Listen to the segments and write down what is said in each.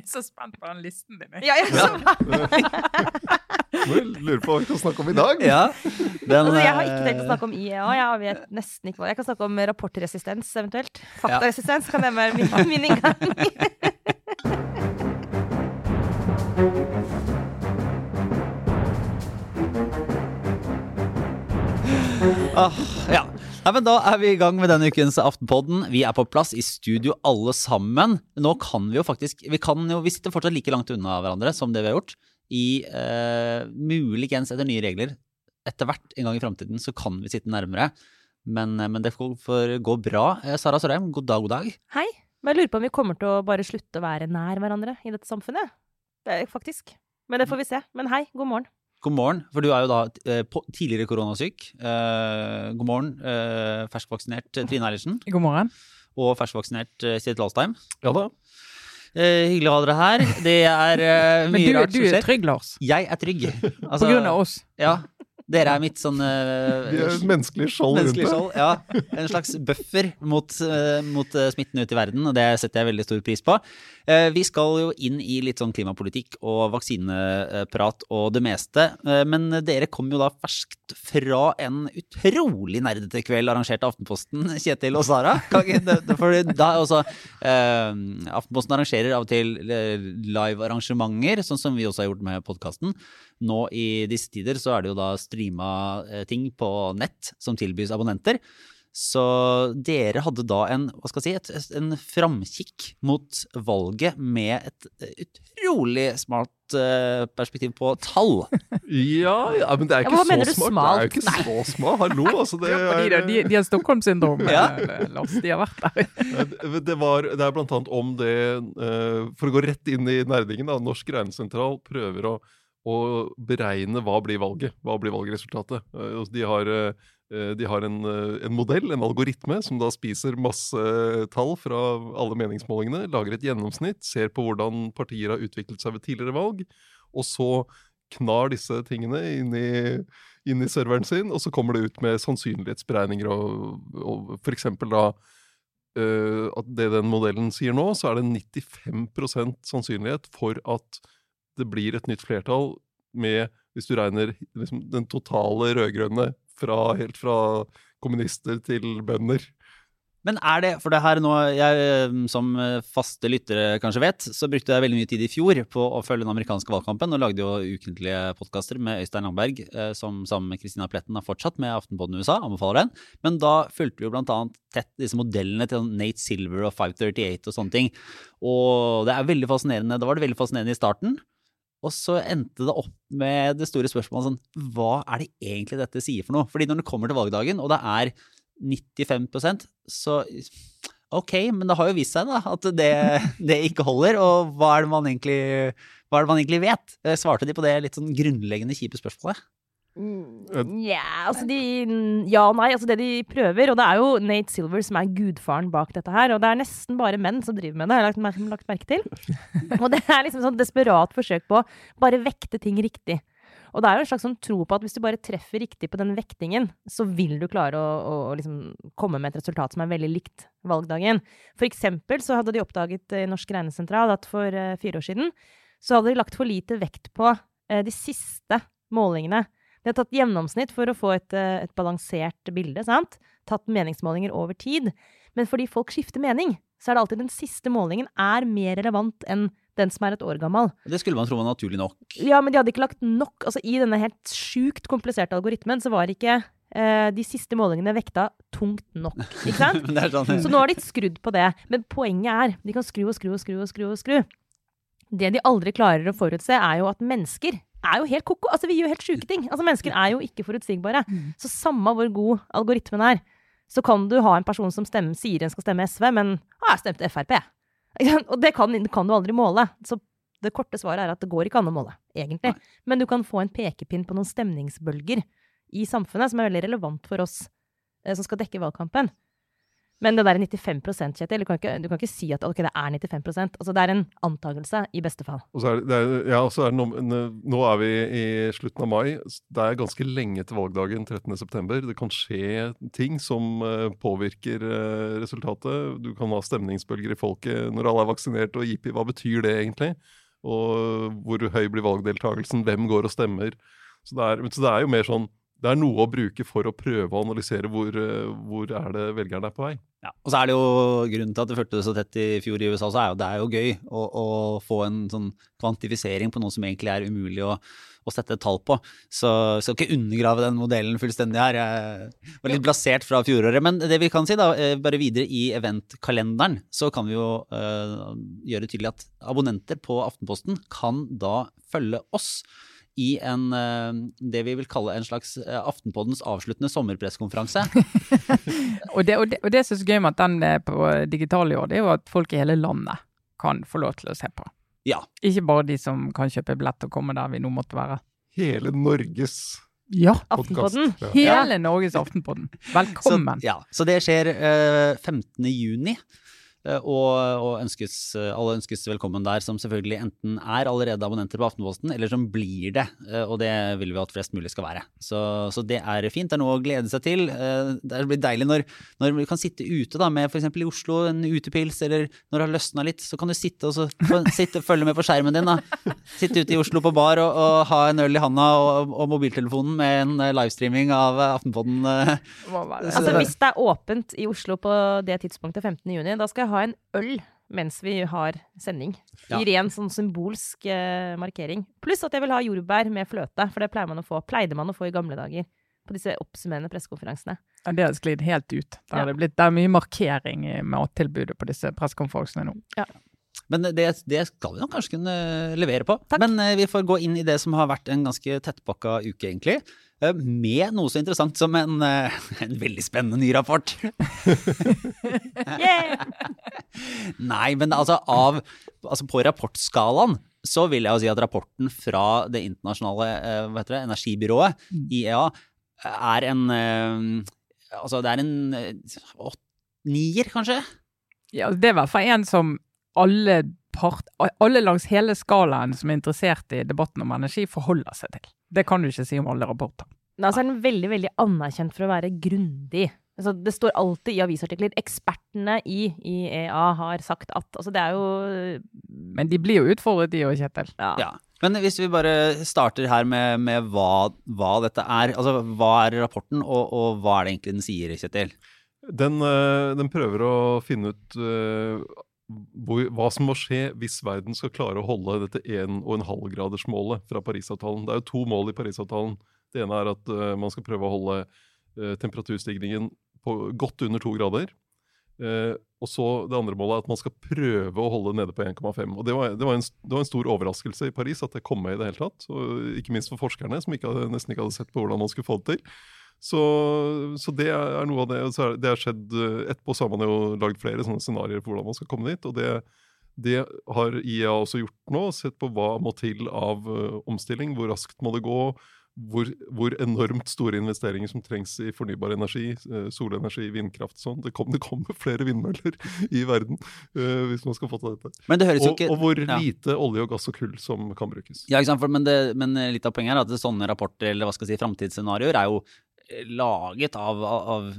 Jeg er så spent på den listen din. Ja, jeg, så, Lurer på hva vi kan snakke om i dag. Ja, den, altså, jeg har ikke tenkt å eh, snakke om IEA. Jeg vet nesten ikke hva Jeg kan snakke om rapportresistens eventuelt. Faktaresistens kan det være min, min inngang. Ah, ja. Nei, men Da er vi i gang med denne ukens Aftenpodden. Vi er på plass i studio alle sammen. Nå kan vi jo faktisk Vi kan jo, vi sitter fortsatt like langt unna hverandre som det vi har gjort. I eh, muligens etter nye regler. Etter hvert en gang i framtiden så kan vi sitte nærmere. Men, eh, men det får gå bra. Eh, Sara Sørheim, god dag, god dag. Hei. Men jeg lurer på om vi kommer til å bare slutte å være nær hverandre i dette samfunnet. Det er faktisk. Men det får vi se. Men hei, god morgen. God morgen, for du er jo da eh, tidligere koronasyk. Eh, god morgen, eh, ferskvaksinert Trine Eilertsen. God morgen. Og ferskvaksinert Kjetil Siri Alstheim. Ja da. Eh, hyggelig å ha dere her. Det er eh, Men mye du, rart du som er trygg, Lars. Jeg er trygg. Altså, På grunn av oss. Ja. Dere er mitt sånn uh, Vi menneskelige skjold rundt deg. Ja. En slags buffer mot, uh, mot eh, smitten ut i verden, og det setter jeg veldig stor pris på. Uh, vi skal jo inn i litt sånn klimapolitikk og vaksineprat og det meste. men dere kom jo da ferskt fra en utrolig nerdete kveld arrangert av Aftenposten, Kjetil og Sara. Også Aftenposten arrangerer av og til eh, live-arrangementer, sånn som vi også har gjort med podkasten. Nå i disse tider så er det jo da streama eh, ting på nett som tilbys abonnenter. Så dere hadde da en, hva skal jeg si, et, en framkikk mot valget med et eh, utrolig smart eh, perspektiv på tall. Ja, ja, men det er ikke ja, men så smart. smart. Det er jo ikke Nei. så smart. Hallo, altså. Det Ja, er, de, de, de har Stockholm-syndrom, Ja. Lars. De har vært der. det, det, var, det er blant annet om det For å gå rett inn i nerdingen, da. Norsk regnesentral prøver å, å beregne hva blir valget. Hva blir valgresultatet. Eh, de har, eh, de har en, eh, en modell, en algoritme, som da spiser masse tall fra alle meningsmålingene, lager et gjennomsnitt, ser på hvordan partier har utviklet seg ved tidligere valg, og så knar disse tingene inn i, inn i serveren sin, og så kommer det ut med sannsynlighetsberegninger og, og eksempel da eh, at det den modellen sier nå, så er det 95% sannsynlighet for at det blir et nytt flertall med, hvis du regner liksom, den totale rød-grønne helt fra kommunister til bønder. Men er det, for det her nå, jeg eh, som eh, faste lyttere kanskje vet, så brukte jeg veldig mye tid i fjor på å følge den amerikanske valgkampen, og lagde jo ukentlige podkaster med Øystein Landberg, eh, som sammen med Christina Pletten har fortsatt med Aftenpodden USA, anbefaler den. Men da fulgte vi jo blant annet tett disse modellene til sånn Nate Silver og 538 og sånne ting. Og det er veldig fascinerende, da var det veldig fascinerende i starten. Og så endte det opp med det store spørsmålet sånn, hva er det egentlig dette sier for noe? Fordi når det kommer til valgdagen, og det er 95% så ok, men det har jo vist seg da at det, det ikke holder. Og hva er egentlig, hva er det man egentlig vet? Eh, Svarte de på det litt sånn grunnleggende kjipe spørsmålet? Nja, altså de Ja og nei. Altså det de prøver, og det er jo Nate Silver som er gudfaren bak dette her, og det er nesten bare menn som driver med det, har jeg lagt, lagt merke til. Og det er liksom sånn desperat forsøk på å bare vekte ting riktig. Og det er jo en slags sånn tro på at hvis du bare treffer riktig på den vektingen, så vil du klare å, å, å liksom komme med et resultat som er veldig likt valgdagen. For eksempel så hadde de oppdaget i Norsk regnesentral at for eh, fire år siden så hadde de lagt for lite vekt på eh, de siste målingene. De har tatt gjennomsnitt for å få et, eh, et balansert bilde, sant? Tatt meningsmålinger over tid. Men fordi folk skifter mening, så er det alltid den siste målingen er mer relevant enn den som er et år gammel. Det skulle man tro var naturlig nok. Ja, men de hadde ikke lagt nok Altså, i denne helt sjukt kompliserte algoritmen, så var ikke eh, de siste målingene vekta tungt nok, ikke sant? Sånn, Så nå har de skrudd på det. Men poenget er, de kan skru og skru og skru og skru og skru. Det de aldri klarer å forutse, er jo at mennesker er jo helt ko-ko. Altså, vi gjør helt sjuke ting. Altså, mennesker er jo ikke forutsigbare. Så samme hvor god algoritmen er, så kan du ha en person som stemmer, sier en skal stemme SV, men ah, jeg stemte Frp. Og det kan, kan du aldri måle. Så det korte svaret er at det går ikke an å måle, egentlig. Men du kan få en pekepinn på noen stemningsbølger i samfunnet som er veldig relevant for oss eh, som skal dekke valgkampen. Men det der 95 Kjetil, du kan, ikke, du kan ikke si at okay, det er 95% Altså Det er en antakelse, i beste fall. Og så er det, det er, ja, så er det nå- nå er vi i slutten av mai. Det er ganske lenge til valgdagen 13.9. Det kan skje ting som eh, påvirker eh, resultatet. Du kan ha stemningsbølger i folket når alle er vaksinert, og jippi, hva betyr det egentlig? Og hvor høy blir valgdeltakelsen? Hvem går og stemmer? Så det er, så det er jo mer sånn Det er noe å bruke for å prøve å analysere hvor, eh, hvor er det velgerne er på vei. Ja. Og så er det jo grunnen til at det fulgte det så tett i fjor i USA, så er jo det er jo gøy å, å få en sånn kvantifisering på noe som egentlig er umulig å, å sette et tall på. Så jeg skal ikke undergrave den modellen fullstendig her. Jeg var litt blasert fra fjoråret. Men det vi kan si, da, eh, bare videre i eventkalenderen, så kan vi jo øh, gjøre tydelig at abonnenter på Aftenposten kan da følge oss i en, eh, det vi vil kalle en slags eh, Aftenpoddens avsluttende sommerpresskonferanse. Og det, og det, og det som er så gøy med at den er på digital i år, det er jo at folk i hele landet kan få lov til å se på. Ja. Ikke bare de som kan kjøpe billett og komme der vi nå måtte være. Hele Norges Ja! Aftenpodden. Ja. Hele Norges Aftenpodden. Så, Velkommen! ja, så det skjer uh, 15. juni. Eh, Og, og ønskes, eh, alle ønskes velkommen der, som selvfølgelig enten er allerede abonnenter på Aftenposten, eller som blir det. eh, Og det vil vi at flest mulig skal være. Så, så det er fint. Det er noe å glede seg til. Det blir deilig når, når vi kan sitte ute da, med f.eks. i Oslo, en utepils, eller når det har løsna litt, så kan du sitte og så, sitte, følge med på skjermen din. da. Sitte ute i Oslo på bar og, og ha en øl i handa og, og mobiltelefonen med en livestreaming av være- Altså Hvis det er åpent i Oslo på det tidspunktet 15. juni, da skal jeg ha en øl mens vi har sending. Ja. I ren sånn symbolsk uh, markering. Pluss at jeg vil ha jordbær med fløte, for det pleier man å få, pleide man å få i gamle dager. På disse oppsummerende pressekonferansene. Ja, det har sklidd helt ut. Det, Ja. det, blitt, det er mye markering i mattilbudet på disse pressekonferansene nå. Men det, det skal vi nok kanskje kunne levere på. Men eh, vi får gå inn i det som har vært en ganske tettpakka uke, egentlig. Eh, Med noe så interessant som en, eh, en veldig spennende ny rapport. Yeah! Nei, men altså, av, altså på rapportskalaen så vil jeg jo si at rapporten fra det internasjonale eh, det, energibyrået, IEA, er en Altså, det er en åt- nier, kanskje? Ja, det er i hvert fall en som alle, part, alle langs hele skalaen som er interessert i debatten om energi, forholder seg til. Det kan du ikke si om alle rapporter. Nei, altså er den veldig veldig anerkjent for å være grundig. Altså, det står alltid i avisartikler 'ekspertene i IEA har sagt at' Altså, det er jo Men de blir jo utfordret, de òg, Kjetil. ja. Ja. Men hvis vi bare starter her med, med hva, hva dette er. Altså, hva er rapporten, og, og hva er det egentlig den sier, Kjetil? Den, eh, den prøver å finne ut eh, hva som må skje hvis verden skal klare å holde dette 1,5-gradersmålet fra Parisavtalen. Det er jo to mål i Parisavtalen. Det ene er at uh, man skal prøve å holde uh, temperaturstigningen på godt under to grader. Uh, og så Det andre målet er at man skal prøve å holde nede på 1,5. og det var, det, var en, det var en stor overraskelse i Paris at det kom med i det hele tatt. Og ikke minst for forskerne, som ikke hadde, nesten ikke hadde sett på hvordan man skulle få det til. Så, så det er noe av det. så det har skjedd eh, Etterpå så har man jo lagd flere sånne scenarioer for hvordan man skal komme dit. og det, det har IEA også gjort nå. Sett på hva må til av uh, omstilling. Hvor raskt må det gå? Hvor, hvor enormt store investeringer som trengs i fornybar energi, eh, solenergi, vindkraft og sånn. Det, kom, det kommer flere vindmøller i verden uh, hvis man skal få til dette. Men det Og, ikke og hvor ja. lite olje og gass og kull som kan brukes. Ja, ikke sant? Men, det, men litt av poenget er at sånne rapporter eller hva skal jeg si, framtidsscenarioer er jo laget av, av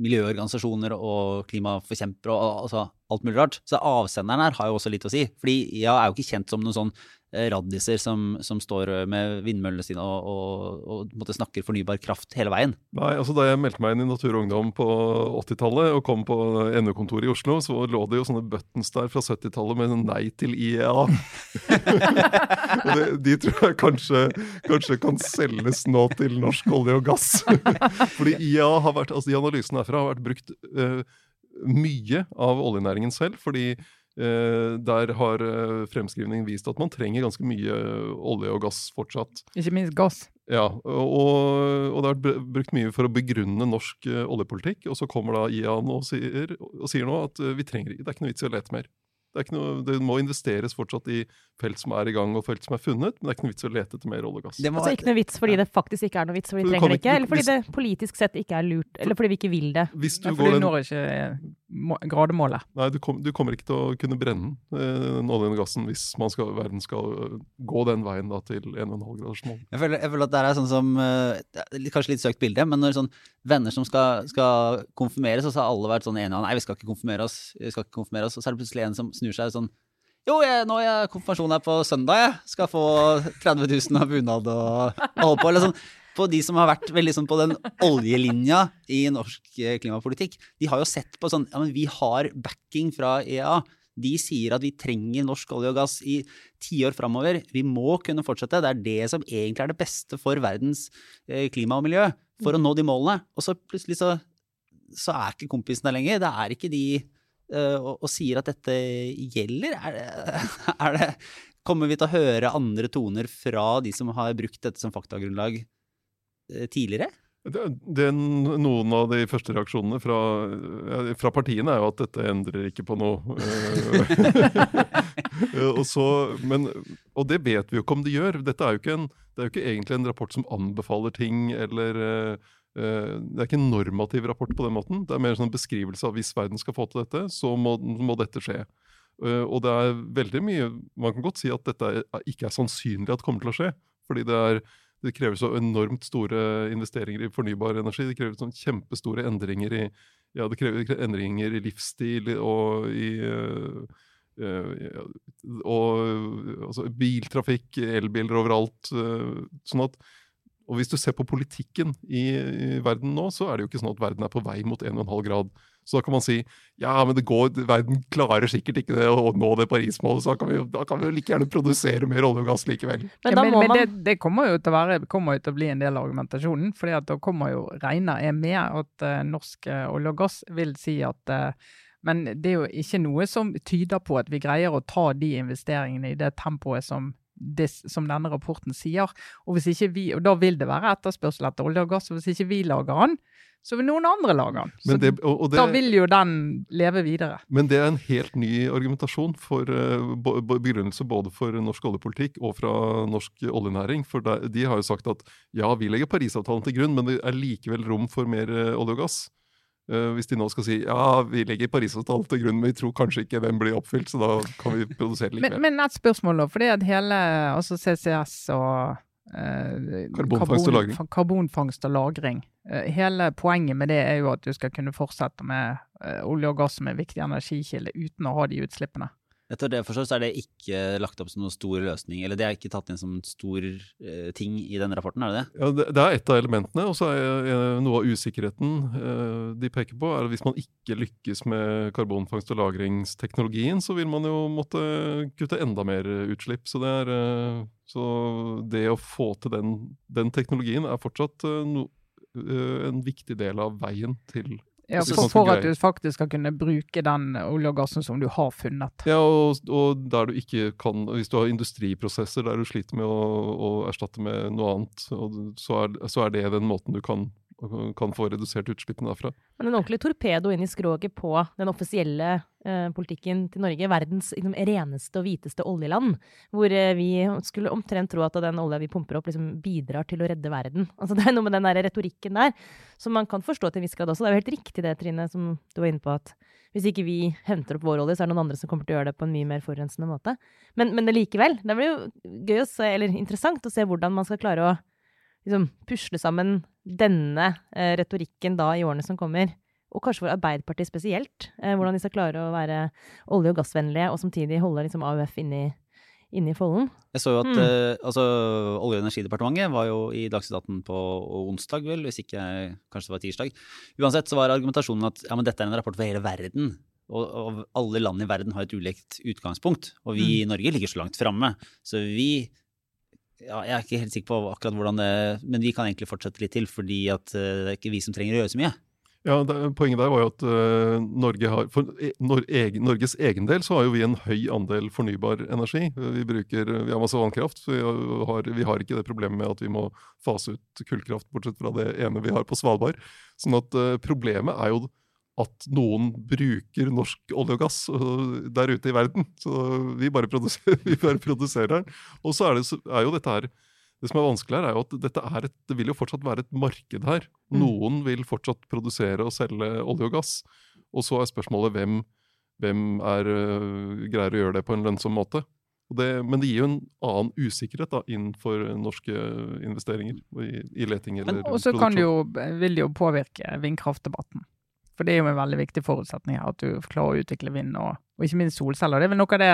miljøorganisasjoner og klimaforkjempere og altså, alt mulig rart. Så avsenderen her har jo også litt å si. Fordi jeg er jo ikke kjent som noen sånn raddiser som, som står med vindmøllene sine og, og, og snakker fornybar kraft hele veien. Nei, altså Da jeg meldte meg inn i Natur og Ungdom på 80-tallet og kom på NU-kontoret i Oslo, så lå det jo sånne buttons der fra 70-tallet med nei til IEA. det, de tror jeg kanskje, kanskje kan selges nå til norsk olje og gass. Fordi IEA har vært, altså de analysene herfra har vært brukt uh, mye av oljenæringen selv. fordi eh, der har fremskrivning fremskrivningen vist at man trenger ganske mye olje og gass fortsatt. Ikke minst gass. Ja, og, og det har vært brukt mye for å begrunne norsk eh, oljepolitikk. Og så kommer da IAN og sier, og sier nå at eh, vi trenger det er ikke noe vits i å lete mer. Det, er ikke noe, det må investeres fortsatt i felt som er i gang og felt som er funnet, men det er ikke noe vits å lete etter mer olje og gass. Det må Altså ikke noe vits fordi det faktisk ikke er noe vits, fordi vi trenger det ikke- ikke, eller fordi hvis- det politisk sett ikke er lurt, eller fordi vi ikke vil det. Hvis du Ja, for du når ikke eh, må- grademålet. nei, du, kom, du kommer ikke til å kunne brenne eh, den oljen og gassen hvis man skal, verden skal øh, gå den veien da, til 1,5-gradersmål. Jeg føler, jeg føler at det er sånn som eh, Kanskje litt søkt bilde, men når sånn venner som skal, skal konfirmeres, og så har alle vært sånn enige om nei, vi skal ikke konfirmere oss, vi skal ikke konfirmere oss, og så er det plutselig en som snur seg sånn jo, jeg, nå er konfirmasjonen her på søndag, jeg. Skal få 30 000 av bunad og, og holde på. Eller sånn. På de som har vært veldig sånn på den oljelinja i norsk eh, klimapolitikk, de har jo sett på sånn Ja, men vi har backing fra EA. De sier at vi trenger norsk olje og gass i tiår framover. Vi må kunne fortsette. Det er det som egentlig er det beste for verdens eh, klima og miljø. For å nå de målene. Og så plutselig så, så er ikke kompisen der lenger. Det er ikke de og, og sier at dette gjelder. Er det, er det Kommer vi til å høre andre toner fra de som har brukt dette som faktagrunnlag eh, tidligere? Det, det, noen av de første reaksjonene fra, fra partiene er jo at dette endrer ikke på noe. Eh, og, så, men, og det vet vi jo ikke om det gjør. Dette er jo ikke en, det er jo ikke egentlig en rapport som anbefaler ting, eller eh, eh, Det er ikke en normativ rapport på den måten. Det er mer en sånn beskrivelse av hvis verden skal få til dette, så må, må dette skje. Eh, og det er veldig mye Man kan godt si at dette ikke er sannsynlig at kommer til å skje. Fordi det er det krever så enormt store investeringer i fornybar energi. Det krever sånn kjempestore endringer i ja, det krever, endringer i livsstil og i uh, og altså, biltrafikk, elbiler overalt. Sånn at og hvis du ser på politikken i, i, verden nå, så er det jo ikke sånn at verden er på vei mot 1,5 grad. Så da kan man si ja, men det går, verden klarer sikkert ikke det å nå det Paris-målet, så da kan, vi, da kan vi jo like gjerne produsere mer olje og gass likevel. Men Ja, da men, men det, det kommer jo til å være, kommer jo til å bli en del av argumentasjonen. fordi da kommer jo regner jeg med at uh, norsk uh, olje og gass vil si at uh, Men det er jo ikke noe som tyder på at vi greier å ta de investeringene i det tempoet som, det, som denne rapporten sier. Og, hvis ikke vi, og da vil det være etterspørsel etter olje og gass. og Hvis ikke vi lager den, så vil noen andre lage den. Så det, og, og det, da vil jo den leve videre. Men det er en helt ny argumentasjon for uh, begrunnelse både for norsk oljepolitikk og fra norsk oljenæring. For de har jo sagt at ja, vi legger Parisavtalen til grunn, men det er likevel rom for mer uh, olje og gass. Uh, hvis de nå skal si ja, vi legger Parisavtalen til grunn, men vi tror kanskje ikke den blir oppfylt, så da kan vi produsere Men, likevel. men et spørsmål, da. fordi at hele altså CCS og eh, Karbonfangst og lagring. Karbonfangst og lagring. Eh, hele poenget med det er jo at du skal kunne fortsette med eh, olje og gass som en viktig energikilde uten å ha de utslippene. Etter det jeg er det ikke lagt opp som noen stor løsning, eller det er ikke tatt inn som en stor eh, ting i denne rapporten, er det det? Ja, det, det er ett av elementene, og så er eh, noe av usikkerheten eh, de peker på, er at hvis man ikke lykkes med karbonfangst- og lagringsteknologien, så vil man jo måtte kutte enda mer utslipp. Så det, er, eh, så det å få til den, den teknologien er fortsatt eh, no, eh, en viktig del av veien til Ja, for, for at du faktisk skal kunne bruke den olje og gassen som du har funnet. Ja, og, og der du ikke kan Hvis du har industriprosesser der du sliter med å, å erstatte med noe annet, så, er, så er det den måten du kan, kan få redusert utslippene derfra. Men en ordentlig torpedo inn i skroget på den offisielle eh, politikken til Norge. Verdens liksom, reneste og hviteste oljeland. Hvor eh, vi skulle omtrent tro at den olja vi pumper opp, liksom, bidrar til å redde verden. Altså, det er noe med den der retorikken der som man kan forstå til en viss grad også. Det er jo helt riktig det, Trine, som du var inne på, at hvis ikke vi henter opp vår olje, så er det noen andre som kommer til å gjøre det på en mye mer forurensende måte. Men, men likevel. Det blir jo gøy å se, eller interessant å se hvordan man skal klare å liksom, pusle sammen denne eh, retorikken da i årene som kommer. Og kanskje for Arbeiderpartiet spesielt. Eh, hvordan de skal klare å være olje- og gassvennlige og samtidig holde liksom, AUF inni, inni folden. Jeg så jo at Mm. eh, altså, Olje- og energidepartementet var jo i Dagsnytt 18 på onsdag, vel, hvis ikke kanskje det var tirsdag. Uansett så var argumentasjonen at ja, men dette er en rapport for hele verden. Og, og alle land i verden har et ulikt utgangspunkt. Og vi i Norge ligger så langt framme. Så vi ja, Jeg er ikke helt sikker på akkurat hvordan det Men vi kan egentlig fortsette litt til, fordi at eh, det er ikke vi som trenger å gjøre så mye. Ja, det, Poenget der var jo at uh, Norge har, for e, Nor egen, Norges egen del så har jo vi en høy andel fornybar energi. Vi bruker, vi har masse vannkraft. så Vi har, vi har ikke det problemet med at vi må fase ut kullkraft, bortsett fra det ene vi har på Svalbard. Sånn at uh, problemet er jo at noen bruker norsk olje og gass der ute i verden. Så vi bare produserer, vi bare produserer den. Og så er, det, er jo dette her Det som er vanskelig her, er jo at dette er et, det vil jo fortsatt være et marked her. Mm. Noen vil fortsatt produsere og selge olje og gass. Og så er spørsmålet hvem, hvem er, øh, greier å gjøre det på en lønnsom måte. Og det, men det gir jo en annen usikkerhet da, innenfor norske investeringer i, i leting eller Og så kan det produksjon. vil det jo påvirke vindkraftdebatten. For det er jo en veldig viktig forutsetning her, at du klarer å utvikle vind, og, og ikke minst solceller. Det er vel noe av det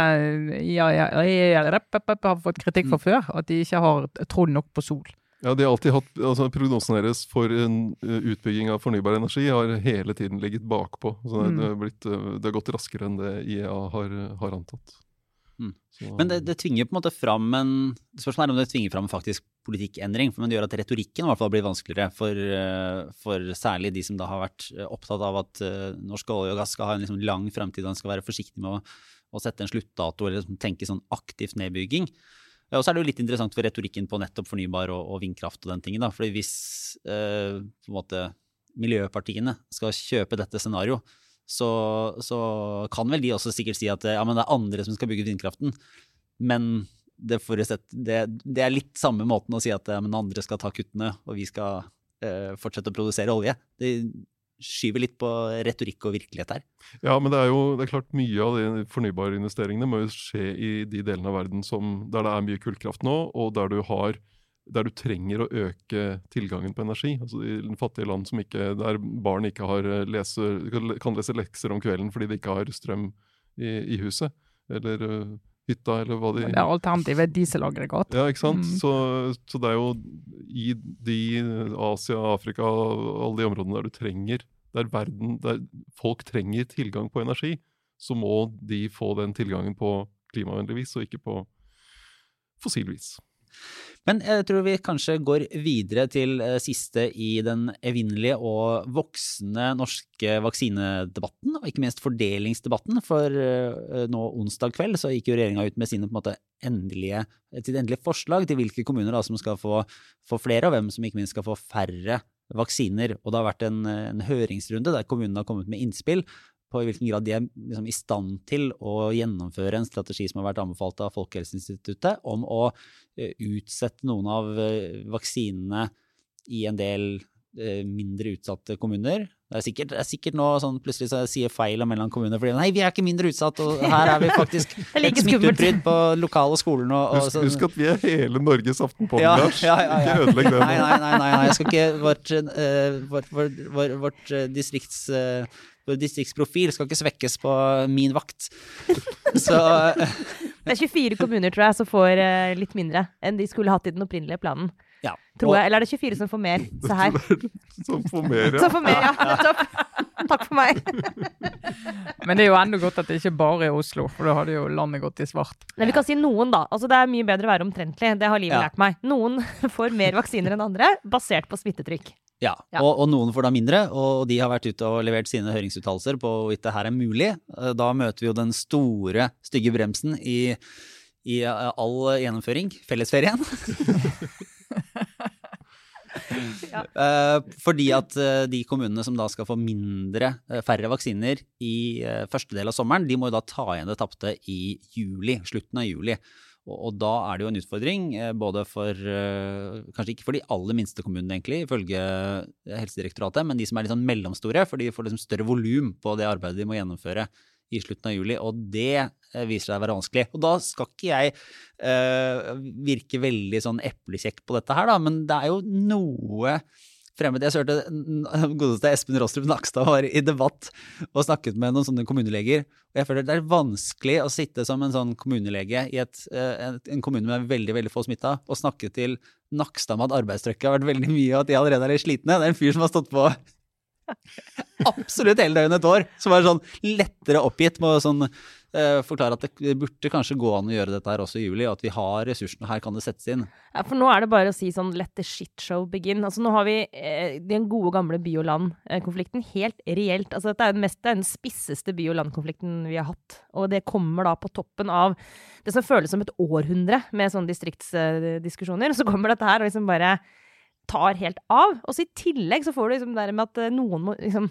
IAEA har fått kritikk for før, at de ikke har trodd nok på sol. Ja, de har alltid hatt, altså Prognosen deres for en uh, utbygging av fornybar energi har hele tiden ligget bakpå. Så det, Mm. det, har blitt, uh, det har gått raskere enn det IEA har, har antatt. Mm. Så, Men det, det tvinger på en måte fram en Spørsmålet er om det tvinger fram faktisk politikkendring. Men det gjør at retorikken i hvert fall blir vanskeligere for, eh, for særlig de som da har vært eh, opptatt av at eh, norsk olje og gass skal ha en liksom lang fremtid, og en skal være forsiktig med å, å sette en sluttdato eller liksom tenke sånn aktivt nedbygging. Og så er det jo litt interessant for retorikken på nettopp fornybar og, og vindkraft og den tingen. da, fordi hvis eh, på en måte miljøpartiene skal kjøpe dette scenarioet, så, så kan vel de også sikkert si at ja, men det er andre som skal bygge vindkraften. Men det, det, det er litt samme måten å si at ja, men andre skal ta kuttene, og vi skal eh, fortsette å produsere olje. Det skyver litt på retorikk og virkelighet her. ja, men det er jo det er klart mye av de fornybarinvesteringene må jo skje i de delene av verden som, der det er mye kullkraft nå, og der du har der du trenger å øke tilgangen på energi. Altså I fattige land som ikke, der barn ikke har eh, lese, kan lese lekser om kvelden fordi de ikke har strøm i, i huset. Eller uh, hytta, eller hva de Det er alternativet dieselaggregat. Ja, ikke sant? Mm. Så, så det er jo i de Asia, Afrika, alle de områdene der du trenger Der verden, der folk trenger tilgang på energi, så må de få den tilgangen på klimavennlig vis, og ikke på fossilvis. Men jeg tror vi kanskje går videre til eh, siste i den evinnelige og voksende norske vaksinedebatten, og ikke minst fordelingsdebatten. For eh, nå onsdag kveld så gikk jo regjeringa ut med sine på en måte endelige, sitt endelige forslag til hvilke kommuner da, som skal få, få flere, og hvem som ikke minst skal få færre vaksiner. Og det har vært en, en høringsrunde der kommunene har kommet med innspill på i hvilken grad de er liksom, i stand til å gjennomføre en strategi som har vært anbefalt av Folkehelseinstituttet, om å eh, utsette noen av eh, vaksinene i en del eh, mindre utsatte kommuner. Det er sikkert, det er sikkert nå sånn plutselig så sier feil om mellom kommuner fordi nei, vi er ikke mindre utsatt, og her er vi faktisk er like et smitteutbrudd på lokale skolen og, og Husk, sånn. husk at vi er hele Norges Aftenposten, Ja, Lars. ja, ja, ja. Ikke ødelegg det Nei, nei, nei, nei, nei. jeg skal ikke Vårt, uh, vårt, vårt, vårt, vårt eh, distrikts... Uh, vår distriktsprofil skal ikke svekkes på min vakt. Så Det er 24 kommuner, tror jeg, som får litt mindre enn de skulle hatt i den opprinnelige planen. Ja. Tror jeg. Eller er det 24 som får mer? Se her. Som får mer, ja. Som får mer, ja. Nettopp. Takk for meg. Men det er jo enda godt at det ikke bare er Oslo, for da hadde jo landet gått i svart. Nei, vi kan si noen, da. Altså, det er mye bedre å være omtrentlig. Det har livet Ja. lært meg. Noen får mer vaksiner enn andre, basert på smittetrykk. Ja, Ja. Og, og noen får da mindre, og de har vært ute og levert sine høringsuttalelser på hvorvidt det her er mulig. Eh, Da møter vi jo den store, stygge bremsen i, i eh, all gjennomføring, fellesferien. Eh, fordi at eh, de kommunene som da skal få mindre, eh, færre vaksiner i første del av sommeren, de må jo da ta igjen det tapte i juli, slutten av juli. Og, da er det jo en utfordring, både for Kanskje ikke for de aller minste kommunene, egentlig, ifølge Helsedirektoratet, men de som er litt sånn mellomstore, for de får liksom større volum på det arbeidet de må gjennomføre i slutten av juli, og det eh, viser seg å være vanskelig. Og da skal ikke jeg uh, virke veldig sånn eplekjekk på dette her, da, men det er jo noe fremmed. Jeg hørte godeste Espen Rostrup Nakstad var i debatt og snakket med noen sånne kommuneleger. Og jeg føler det er vanskelig å sitte som en sånn kommunelege i et, eh, en, kommune med veldig veldig få smitta og snakke til Nakstad med at arbeidstrykket har vært veldig mye, og at de allerede er litt slitne. Det er en fyr som har stått på absolutt hele døgnet et år, som er sånn lettere oppgitt med å sånn, eh, forklare at det burde kanskje gå an å gjøre dette her også i juli, og at vi har ressursene, her kan det settes inn. Ja, for nå er det bare å si sånn let the shit show begin. Altså nå har vi eh, den gode gamle by og land-konflikten helt reelt. Altså dette er mest, det er den spisseste by og land-konflikten vi har hatt. Og det kommer da på toppen av det som føles som et århundre med sånne distriktsdiskusjoner. Så kommer dette her og liksom bare tar helt av. Og så i tillegg så får du liksom det med at eh, noen må liksom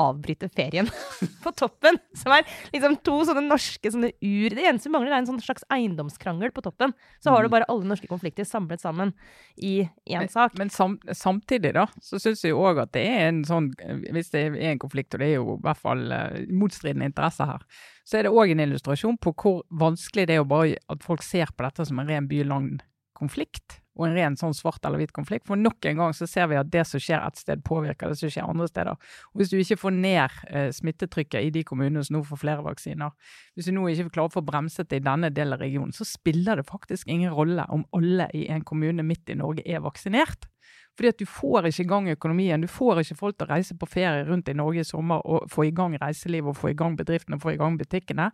avbryte ferien på toppen. Som er liksom to sånne norske sånne ur Det eneste vi mangler, er en sånn slags eiendomskrangel på toppen. Så har du Mm. bare alle norske konflikter samlet sammen i én sak. Men sam, samtidig, da, så syns jeg òg at det er en sånn Hvis det er en konflikt, og det er jo i hvert fall eh, motstridende interesser her, så er det òg en illustrasjon på hvor vanskelig det er å bare at folk ser på dette som en ren by-land-konflikt. Og en ren sånn svart eller hvit konflikt. For nok en gang så ser vi at det som skjer et sted, påvirker det som skjer andre steder. Og hvis du ikke får ned eh, smittetrykket i de kommunene som nå får flere vaksiner, hvis du nå ikke klarer å få bremset det i denne delen av regionen, så spiller det faktisk ingen rolle om alle i en kommune midt i Norge er vaksinert. Fordi at du får ikke i gang økonomien. Du får ikke folk til å reise på ferie rundt i Norge i sommer og få i gang reiselivet og få i gang bedriftene og få i gang butikkene.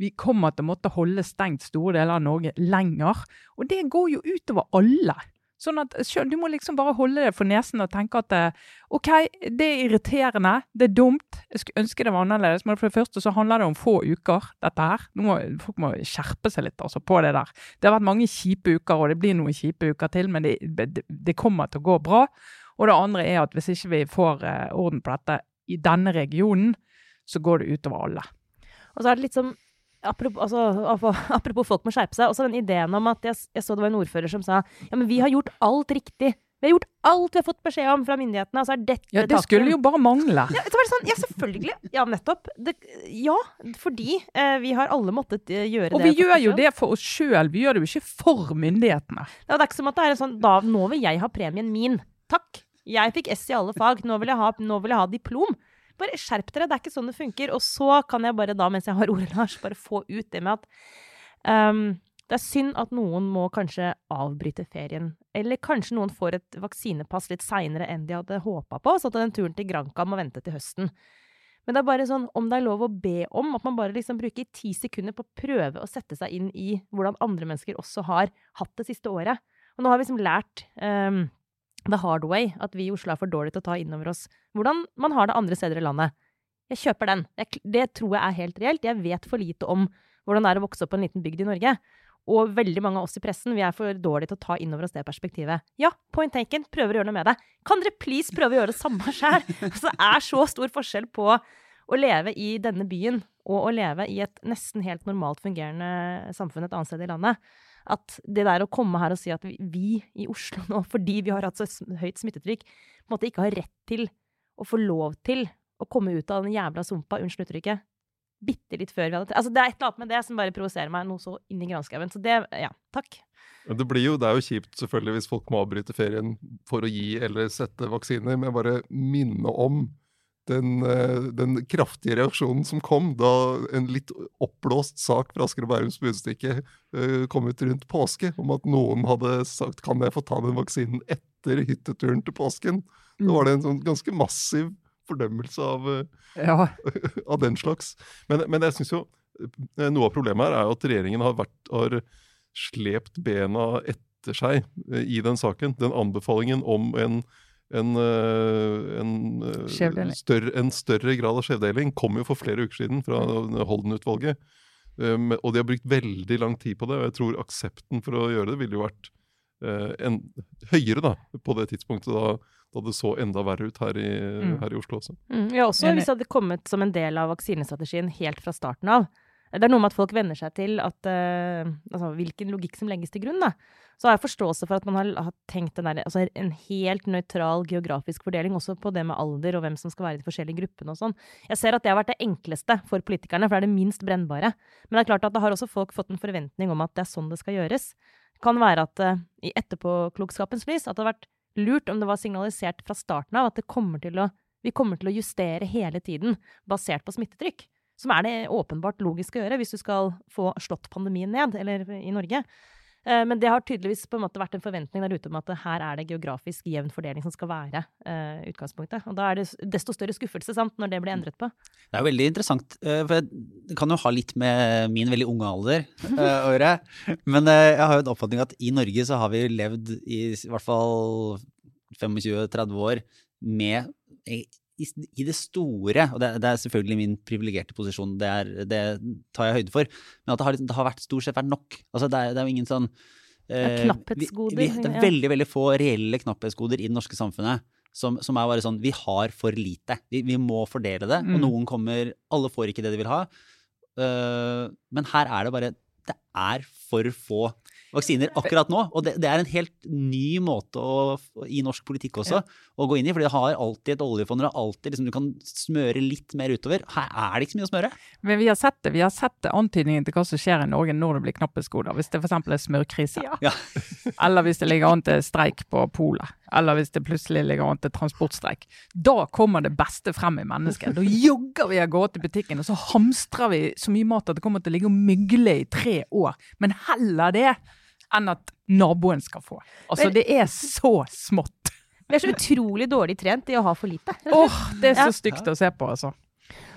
Vi kommer til å måtte holde stengt store deler av Norge lenger. Og det går jo utover alle. Sånn at Du må liksom bare holde det for nesen og tenke at eh, OK, det er irriterende, det er dumt, jeg skulle ønske det var annerledes. Men for det første så handler det om få uker, dette her. Nå må, folk må skjerpe seg litt altså, på det der. Det har vært mange kjipe uker, og det blir noen kjipe uker til, men det, det, det kommer til å gå bra. Og det andre er at hvis ikke vi får eh, orden på dette i denne regionen, så går det utover alle. Og så er det litt som Apropos, altså, apropos folk må skjerpe seg. Også den ideen om at jeg, jeg så det var en ordfører som sa ja, men vi har gjort alt riktig. Vi har gjort alt vi har fått beskjed om fra myndighetene. Og så er dette Ja, Det skulle jo bare mangle. ja, så var det sånn, ja, selvfølgelig. Ja, nettopp. Det, ja, fordi eh, vi har alle måttet gjøre gjøre Og det. vi gjør jo det for oss sjøl, vi gjør det jo ikke for myndighetene. Ja, det er ikke som at det er en sånn da, Nå vil jeg ha premien min. Takk. Jeg fikk S i alle fag. Nå vil jeg ha, vil jeg ha diplom. Bare skjerp dere, det er ikke sånn det funker. Og så kan jeg bare da, mens jeg har ordet, Lars, bare få ut det med at um, det er synd at noen må kanskje avbryte ferien. Eller kanskje noen får et vaksinepass litt seinere enn de hadde håpa på, så at den turen til Granca må vente til høsten. Men det er bare sånn, om det er lov å be om, at man bare liksom bruker ti sekunder på å prøve å sette seg inn i hvordan andre mennesker også har hatt det siste året. Og nå har vi liksom lært ehm, the hard way, at vi i Oslo er for dårlige til å ta inn over oss hvordan man har det andre steder i landet. Jeg kjøper den. Jeg, det tror jeg er helt reelt. Jeg vet for lite om hvordan det er å vokse opp på en liten bygd i Norge. Og veldig mange av oss i pressen vi er for dårlige til å ta inn over oss det perspektivet. Ja, point taken, prøver å gjøre noe med det. Kan dere please prøve å gjøre det samme sjøl? Altså, det er så stor forskjell på å leve i denne byen og å leve i et nesten helt normalt fungerende samfunn et annet sted i landet. At det der å komme her og si at vi, i Oslo nå, fordi vi har hatt så høyt smittetrykk, på en måte ikke har rett til å få lov til å komme ut av den jævla sumpa, unnskyld uttrykket, bitte litt før vi hadde Altså, det er et eller annet med det som bare provoserer meg noe så inn i granskauen. Så det Ja, takk. Det, jo, det er jo kjipt selvfølgelig hvis folk må avbryte ferien for å gi eller sette vaksiner, men bare minne om den, eh, den kraftige reaksjonen som kom da en litt oppblåst sak fra Asker og Bærums Budstikke eh, kom ut rundt påske, om at noen hadde sagt 'kan jeg få ta den vaksinen etter hytteturen til påsken'? Da var det en sånn ganske massiv fordømmelse av eh, Ja, av den slags. Men, men jeg syns jo noe av problemet her er jo at regjeringen har, vært, har slept bena etter seg i den saken. Den anbefalingen om en, en, eh, en, eh, større, en større grad av skjevdeling kom jo for flere uker siden fra Holden-utvalget. Um, og de har brukt veldig lang tid på det, og jeg tror aksepten for å gjøre det ville jo vært eh, en, høyere da, på det tidspunktet da, da det så enda verre ut her i, Mm. her i Oslo også. Mm, ja, også hvis det hadde kommet som en del av vaksinestrategien helt fra starten av. Det er noe med at folk venner seg til at, uh, altså, hvilken logikk som legges til grunn. Da. Så har jeg forståelse for at man har, har tenkt der, altså, en helt nøytral geografisk fordeling, også på det med alder og hvem som skal være i de forskjellige gruppene og sånn. Jeg ser at det har vært det enkleste for politikerne, for det er det minst brennbare. Men det er klart at da har også folk fått en forventning om at det er sånn det skal gjøres. Det kan være at uh, i etterpåklokskapens lys at det har vært lurt om det var signalisert fra starten av at kommer å, vi kommer til å justere hele tiden basert på smittetrykk. Som er det åpenbart logisk å gjøre hvis du skal få slått pandemien ned, eller i Norge. Eh, Men det har tydeligvis på en måte vært en forventning der ute om at her er det geografisk jevn fordeling som skal være eh, utgangspunktet. Og da er det desto større skuffelse sant, når det blir endret på. Det er veldig interessant, eh, for det kan jo ha litt med min veldig unge alder å gjøre. Men jeg har jo en oppfatning at i Norge så har vi levd i i hvert fall 25-30 år med i, det store, og det, det er selvfølgelig min privilegerte posisjon, det, er, det tar jeg høyde for, men at det har, liksom- det har vært stort sett vært nok. Altså det, er, det er jo ingen sånn eh, knapphetsgoder, Vi, vi, det er veldig veldig få reelle knapphetsgoder i det norske samfunnet. som, som er bare sånn Vi har for lite. Vi, vi må fordele det. Mm. Og noen kommer Alle får ikke det de vil ha. Uh, men her er det bare Det er for få vaksiner akkurat nå. Og det, det er en helt ny måte å, i norsk politikk også å gå inn i. For det har alltid et oljefond. Har alltid liksom, Du kan smøre litt mer utover. Her er det ikke så mye å smøre. Men vi har sett det. Vi har sett antydningen til hva som skjer i Norge når det blir knapphetsgoder. Hvis det f.eks. er smørkrise. Ja. Ja. Eller hvis det ligger an til streik på polet. Eller hvis det plutselig ligger an til transportstreik. Da kommer det beste frem i mennesket. Da jogger vi av gårde til butikken, og så hamstrer vi så mye mat at det kommer til å ligge og mygle i tre år. Men heller det enn at naboen skal få. Altså, Men- det er så smått. Vi er så utrolig dårlig trent i å ha for lite. Åh, det er Ja. så stygt å se på, altså.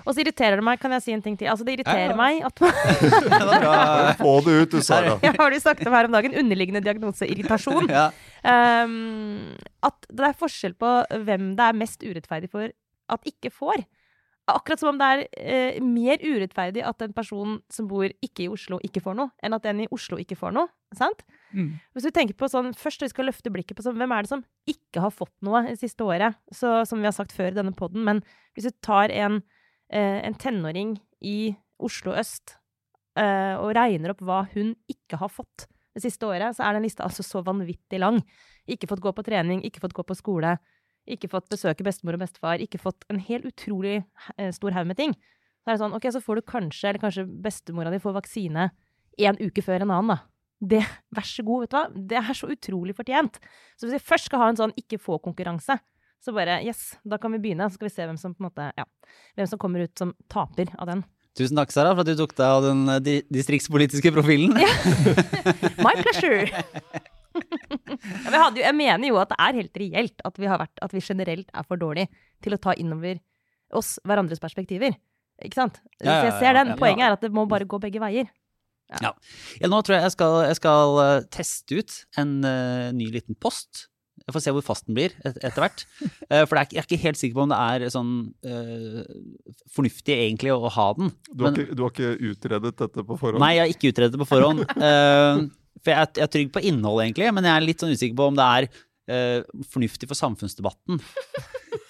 Og så irriterer det meg, kan jeg si en ting til? Altså, det irriterer Ja, ja. meg at man. Få det ut, du, Sara. Jeg har jo snakket om her om dagen underliggende diagnose irritasjon. Ja. um, at det er forskjell på hvem det er mest urettferdig for at ikke får. Akkurat som om det er eh, mer urettferdig at en person som bor ikke i Oslo, ikke får noe, enn at en i Oslo ikke får noe. Sant? Mm. Hvis du tenker på sånn, Først vi skal løfte blikket på sånn, hvem er det som ikke har fått noe det siste året? Så, som vi har sagt før i denne poden, men hvis du tar en, eh, en tenåring i Oslo øst eh, og regner opp hva hun ikke har fått det siste året, så er den lista altså så vanvittig lang. Ikke fått gå på trening, ikke fått gå på skole, ikke fått besøke bestemor og bestefar, ikke fått en helt utrolig eh, stor haug med ting. Så er det sånn, ok, så får du kanskje, eller kanskje bestemora di får vaksine en uke før en annen, da. Det, vær så god, vet du hva. Det er så utrolig fortjent. Så hvis vi først skal ha en sånn ikke få-konkurranse, så bare yes, da kan vi begynne. Så skal vi se hvem som på en måte, ja, hvem som kommer ut som taper av den. Tusen takk, Sara, for at du tok deg av den eh, di distriktspolitiske profilen. My pleasure! ja, men jeg, hadde jo, jeg mener jo at det er helt reelt at vi, har vært, at vi generelt er for dårlige til å ta innover oss hverandres perspektiver. Ikke sant? Ja, ja, Så jeg ser den. ja, ja. Poenget er at det må bare gå begge veier. Ja, nå tror jeg jeg skal, jeg skal eh, teste ut en uh, ny liten post. Jeg får se hvor fast den blir et, etter hvert. Uh, for det er, jeg er ikke helt sikker på om det er sånn uh, fornuftig egentlig å ha den. Du har, Men- ikke, du har ikke utredet dette på forhånd? Nei, jeg har ikke utredet det på forhånd. For jeg, jeg er trygg på innholdet, egentlig, men jeg er litt sånn usikker på om det er uh, fornuftig for samfunnsdebatten.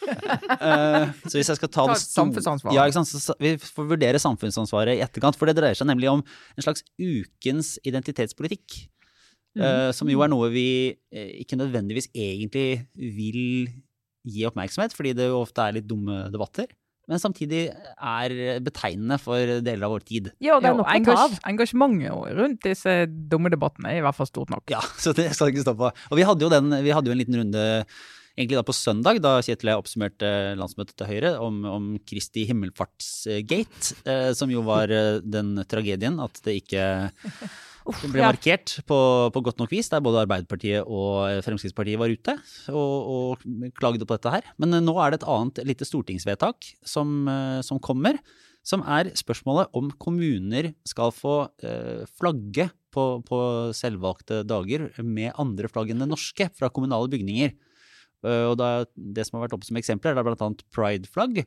uh, så hvis jeg skal ta Ta det Samfunnsansvaret. Ja, ikke sant? Så, vi får vurdere samfunnsansvaret i etterkant, for det dreier seg nemlig om en slags ukens identitetspolitikk. eh, som jo er noe vi uh, ikke nødvendigvis egentlig vil gi oppmerksomhet, fordi det jo ofte er litt dumme debatter. Men samtidig er betegnende for deler av vår tid. Ja, og det er nok å ta av. engasjementet rundt disse dumme debattene er i hvert fall stort nok. Ja, så det skal ikke stå på. Og vi hadde jo, den, vi hadde jo en liten runde egentlig da på søndag, da Kjetil jeg oppsummerte landsmøtet til Høyre om, om Kristi himmelfartsgate, eh, som jo var eh, den tragedien at det ikke Uff, ble ja. markert på, på godt nok vis, der både Arbeiderpartiet og Fremskrittspartiet var ute og, og klagde på dette her. Men eh, nå er det et annet lite stortingsvedtak som, eh, som kommer, som er spørsmålet om kommuner skal få eh, flagge på, på selvvalgte dager med andre flagg enn det norske fra kommunale bygninger. Eh, og da, det som har vært oppe som eksempler, er bl.a. pride-flagg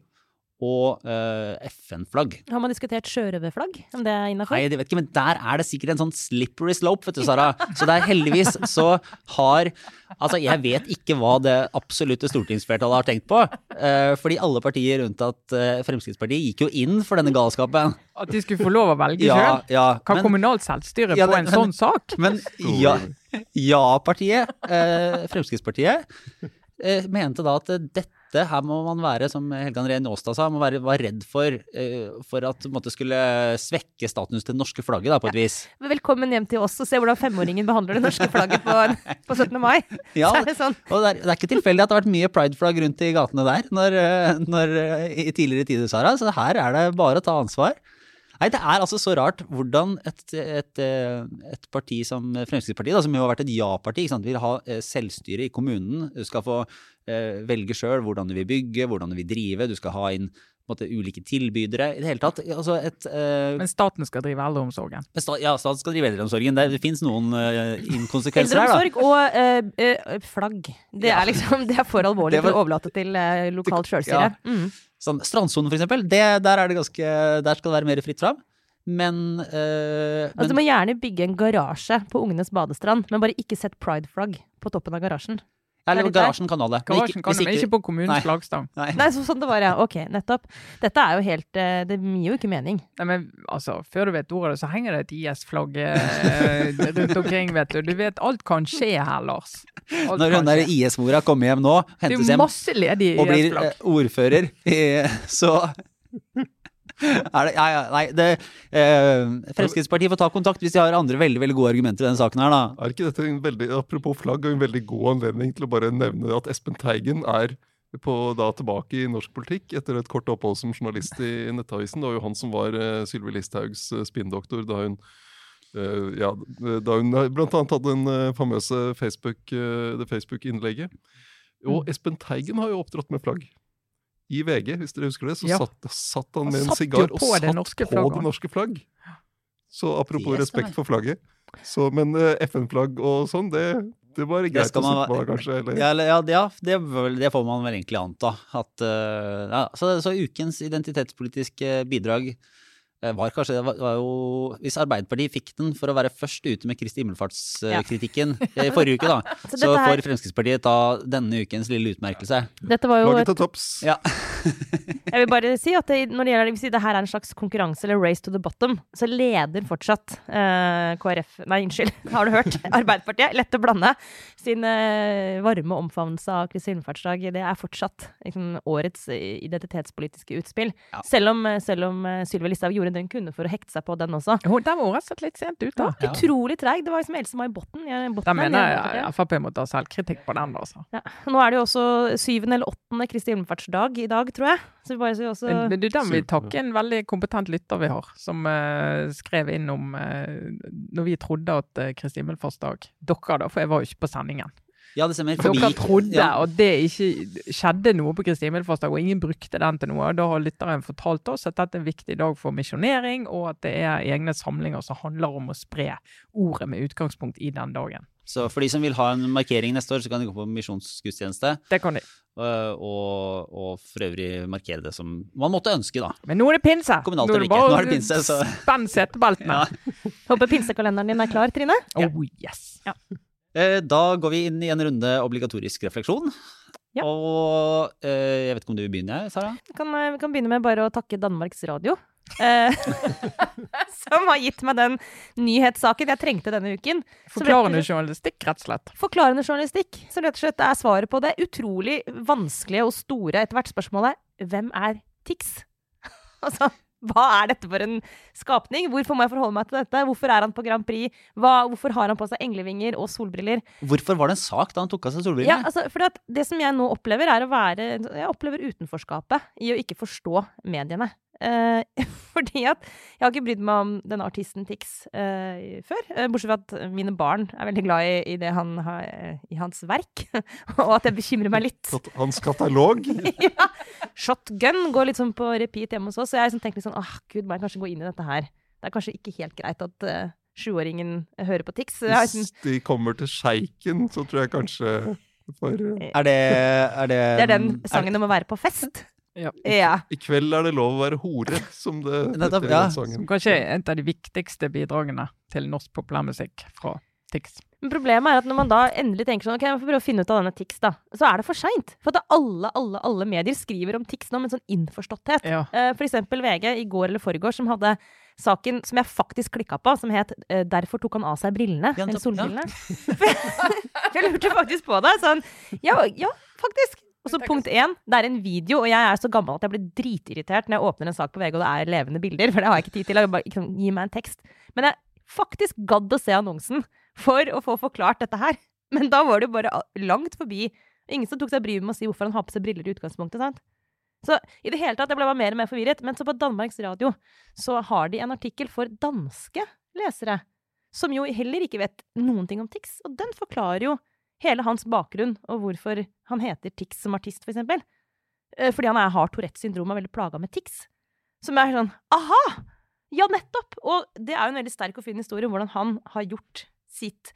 og uh, FN-flagg. Har man diskutert sjørøverflagg? Om det er innafor? Nei, det vet ikke, men der er det sikkert en sånn slippery slope, vet du, Sara. Så det er heldigvis så har Altså, jeg vet ikke hva det absolutte stortingsflertallet har tenkt på. Uh, fordi alle partier unntatt uh, Fremskrittspartiet gikk jo inn for denne galskapen. At de skulle få lov å velge Ja, sjøl? ja. Kan Men, kommunalt selvstyre Ja, på en en sånn sak? men ja, ja-partiet, eh, Fremskrittspartiet, eh, mente da at eh, dette her må man være, som Helge André Njåstad sa, må være, var redd for, uh, for at det skulle svekke statusen til det norske flagget, da, på et vis. Velkommen hjem til oss og se hvordan femåringen behandler det norske flagget på, på 17. mai. Ja, Så det sånn. Og det er, det er ikke tilfeldig at det har vært mye prideflagg rundt i gatene der når, eh, når, eh, i tidligere tider, Sara. Så her er det bare å ta ansvar. Nei, det er altså så rart hvordan et, et, eh, et parti som Fremskrittspartiet, da, som jo har vært et ja-parti, vil ha eh, selvstyre i kommunen. Du skal få eh, velge sjøl hvordan du vil bygge, hvordan du vil drive. Du skal ha inn måte, ulike tilbydere. I det hele tatt. Altså et, uh, Men staten skal drive eldreomsorgen. sta- ja, staten skal drive eldreomsorgen. Det, det fins noen uh, inkonsekvenser her, da. Eldreomsorg og eh, flagg. Det Ja. er liksom Det er for alvorlig Det var- å overlate til lokalt sjølstyre. Mm. Sånn, Strandsonen, for eksempel, det, der, er det ganske, der skal det være mer fritt fram. Men, eh, Altså, du må gjerne bygge en garasje på Ungenes badestrand, men bare ikke sett prideflagg på toppen av garasjen. Eller garasjen kan ha det. Men ikke, kan men ikke på kommunens Nei. flaggstang. Nei. Nei, så, sånn det var, ja. Ok, nettopp. Dette er jo helt eh, Det gir jo ikke mening. Nei, men altså, Før du vet ordet, så henger det et IS-flagg eh, rundt omkring, vet du. Du vet, alt kan skje her, Lars. Alt Når hun der. IS-mora kommer hjem nå, hentes hjem og blir eh, ordfører, så det, ja, nei, det, eh, Fremskrittspartiet får ta kontakt hvis de har andre veldig veldig gode argumenter i denne saken. her da. Er ikke dette en veldig, apropos flagg, en veldig god anledning til å bare nevne at Espen Teigen er på, da tilbake i norsk politikk etter et kort opphold som journalist i Nettavisen. Det var jo han som var eh, Sylvi Listhaugs uh, spinndoktor da hun eh, ja, da hun eh, blant annet hadde den uh, famøse Facebook, eh, det Facebook-innlegget. Og Espen Teigen har jo opptrådt med flagg. I VG, hvis dere husker det, så Ja. satt, satt han Han med en sigar og satt det på det norske flagg. Så apropos respekt for flagget. Så, men uh, FN-flagg og sånn, det, det var greit å man sitte på kanskje? Eller? Ja, ja, ja det, det får man vel egentlig anta. At, uh, ja, så, så ukens identitetspolitiske bidrag eh, var kanskje det var, var jo, Hvis Arbeiderpartiet fikk den for å være først ute med Kristi himmelfartskritikken i forrige uke, da, Så så her- får Fremskrittspartiet ta denne ukens lille utmerkelse. Dette var jo Laget et, til topps. Ja. Jeg vil bare si at det, når det gjelder hvis det her er en slags konkurranse eller race to the bottom, så leder fortsatt eh, KrF Nei, unnskyld, har du hørt? Arbeiderpartiet. Lett å blande. Sin eh, varme omfavnelse av Kristi himmelfartsdag. Det er fortsatt liksom, årets eh, identitetspolitiske utspill. Ja. Selv om, selv om eh, Sylvi Listhaug gjorde det den kunne for å hekte seg på den også. Hun- Den var rett og slett litt sent ute. Ja, Ja. Utrolig treig. Det var liksom Else-May Botten. jeg- Da mener jeg, jeg Arbeiderpartiet. Frp må ta selvkritikk på den. altså. Ja. Nå er det jo også syvende eller åttende Kristi himmelfartsdag i dag, tror jeg. Så vi bare så også Men, men du, den vil takke en veldig kompetent lytter vi har, som uh, skrev inn om uh, når vi trodde at uh, Kristi himmelfartsdag Dere, da, for jeg var jo ikke på sendingen. Ja, det stemmer. Dere trodde ja, at det ikke skjedde noe på Kristi himmelfartsdag, og ingen brukte den til noe. Da har lytteren fortalt oss at dette er en viktig dag for misjonering, og at det er egne samlinger som handler om å spre ordet med utgangspunkt i den dagen. Så for de som vil ha en markering neste år, så kan de gå på misjonsgudstjeneste. Det kan de. øh, Og, og for øvrig markere det som man måtte ønske, da. Men nå er det pinse! Kommunalt Nå ikke. Nå er det pinse, så- Spenn setebeltene! Ja. Håper pinsekalenderen din er klar, Trine. Oh yes! Eh, Da går vi inn i en runde obligatorisk refleksjon. Ja. Og eh, jeg vet ikke om du vil begynne, Sara? Vi kan, eh, kan begynne med bare å takke Danmarks Radio. Eh, som har gitt meg den nyhetssaken jeg trengte denne uken. Forklarende journalistikk, rett og slett. Forklarende journalistikk, som rett og slett er svaret på det utrolig vanskelige og store etter hvert spørsmålet hvem er Tix? altså, hva er dette for en skapning? Hvorfor må jeg forholde meg til dette? Hvorfor er han på Grand Prix? Hva, hvorfor har han på seg englevinger og solbriller? Hvorfor var det en sak da han tok av seg Ja, altså, for det som jeg nå opplever, er å være Jeg opplever utenforskapet i å ikke forstå mediene. Eh, fordi at jeg har ikke brydd meg om denne artisten Tix eh, før. eh, bortsett fra at mine barn er veldig glad i, i, det han har, i hans verk. og at det bekymrer meg litt. Hans katalog. ja. Shotgun går litt sånn på repeat hjemme hos oss. Så jeg liksom tenkt litt sånn åh gud, må jeg kanskje gå inn i dette her. Det er kanskje ikke helt greit at uh, sjuåringen hører på Tix. Jeg har liksom, Hvis de kommer til sjeiken, så tror jeg kanskje for eh, Er det, er det det er den sangen om å være på fest. Ja. ja. I kveld er det lov å være hore, som det heter i ja. sangen. Som kanskje er et av de viktigste bidragene til norsk populærmusikk fra Tix. Men problemet er at når man da endelig tenker sånn, ok, jeg får prøve å finne ut av denne Tix, da, så er det for seint. For at alle, alle, alle medier skriver om Tix nå med en sånn innforståtthet. Ja. Eh, For eksempel VG i går eller forgårs som hadde saken som jeg faktisk klikka på, som het eh, 'Derfor tok han av seg brillene'. Eller solbrillene. ja. jeg lurte faktisk på det. Sånn, ja, ja, faktisk. Og så punkt én, det er en video, og jeg er så gammel at jeg blir dritirritert når jeg åpner en sak på VG og det er levende bilder, for det har jeg ikke tid til. Jeg bare, sånn, Gi meg en tekst. Men jeg faktisk gadd å se annonsen for å få forklart dette her. Men da var det jo bare langt forbi. Ingen som tok seg bryet med å si hvorfor han har på seg briller i utgangspunktet. sant? Så i det hele tatt, jeg ble bare mer og mer forvirret. Men så på Danmarks Radio så har de en artikkel for danske lesere. Som jo heller ikke vet noen ting om Tix. Og den forklarer jo hele hans bakgrunn, og hvorfor han heter Tix som artist, for eksempel. Eh, Fordi han er, har Tourettes syndrom og er veldig plaga med tics. Som er sånn Aha! Ja, nettopp! Og det er jo en veldig sterk og fin historie om hvordan han har gjort sitt,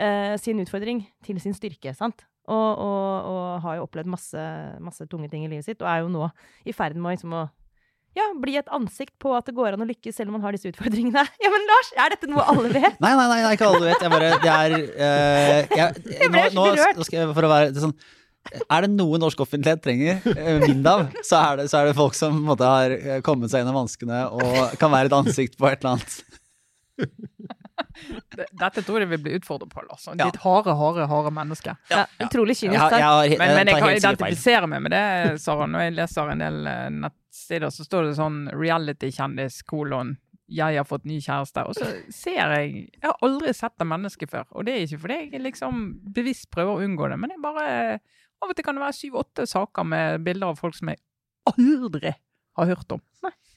uh, sin utfordring til sin styrke. sant? Og, og, og har jo opplevd masse, masse tunge ting i livet sitt, og er jo nå i ferd med å, liksom, å ja, bli et ansikt på at det går an å lykkes selv om man har disse utfordringene. Ja, men Lars, er dette noe alle vet? Nei, nei, nei, ikke alle vet. Jeg bare, det er uh, jeg, Jeg ble nå, nå, rørt. nå skal jeg, for å være det er sånn Er det noe norsk offentlighet trenger eh, mindre av, så er, det, så er det folk som på en måte, har eh, kommet seg gjennom vanskene og kan være et ansikt på et eller annet. Dette tror jeg vi blir utfordret på, Lars. Ja. Ditt harde, harde, harde menneske. Ja, utrolig Jeg, kynisk Men, men jeg kan identifisere meg med det, Sara. Når jeg leser en del eh, og så står det sånn reality-kjendis, kolon, jeg har fått ny kjæreste. Og så ser jeg Jeg har aldri sett det mennesket før. Og det er ikke fordi jeg liksom bevisst prøver å unngå det, men jeg bare Av og til kan det være syv-åtte saker med bilder av folk som jeg aldri har hørt om.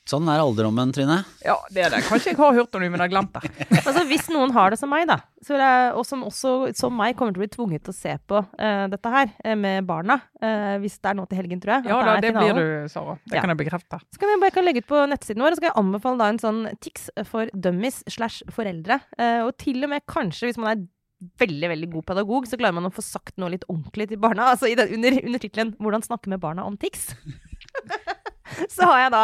Sånn er alderdommen, Trine. Ja, det er det. Kanskje jeg har hørt om det, men jeg har glemt det. Altså, hvis noen har det som meg, da, så vil jeg, og som også som meg kommer til å bli tvunget til å se på uh, dette her eh, med barna, uh, hvis det er nå til helgen, tror jeg. Ja da, det, det blir du, Sara. Det Ja. kan jeg bekrefte. Så kan vi bare kan legge ut på nettsiden vår, og så skal jeg anbefale da en sånn tics for dummies slash foreldre. Uh, og til og med kanskje, hvis man er veldig veldig god pedagog, så klarer man å få sagt noe litt ordentlig til barna. Altså i den, under, under tittelen 'Hvordan snakke med barna om tics'. så har jeg da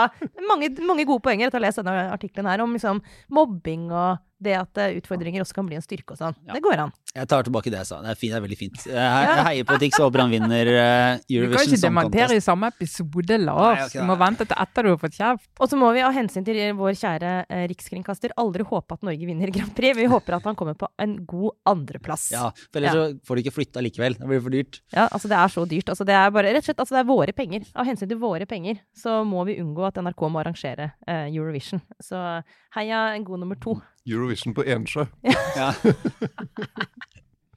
mange, mange gode poenger etter å ha lest denne artikkelen her om liksom, mobbing og det at eh, utfordringer også kan bli en styrke og sånn. Ja. Det går an. Jeg tar tilbake det jeg sa. Det er, fint, det er veldig fint. Jeg, heier på Tix og håper han vinner Eurovision. Du kan ikke dementere i samme episode, Nei, Lars. Du må vente til etter du har fått kjeft. Og så må vi av hensyn til vår kjære eh, rikskringkaster aldri håpe at Norge vinner Grand Prix. Vi håper at han kommer på en god andreplass. Ja, for ellers så får du ikke flytta likevel. Det blir for dyrt. Ja, altså det er så dyrt. Altså det er bare, rett og slett, altså det er våre penger. Av hensyn til våre penger så må vi unngå at NRK må arrangere uh, Eurovision. Så heia en god nummer to. Eurovision på Ensjø. Ja.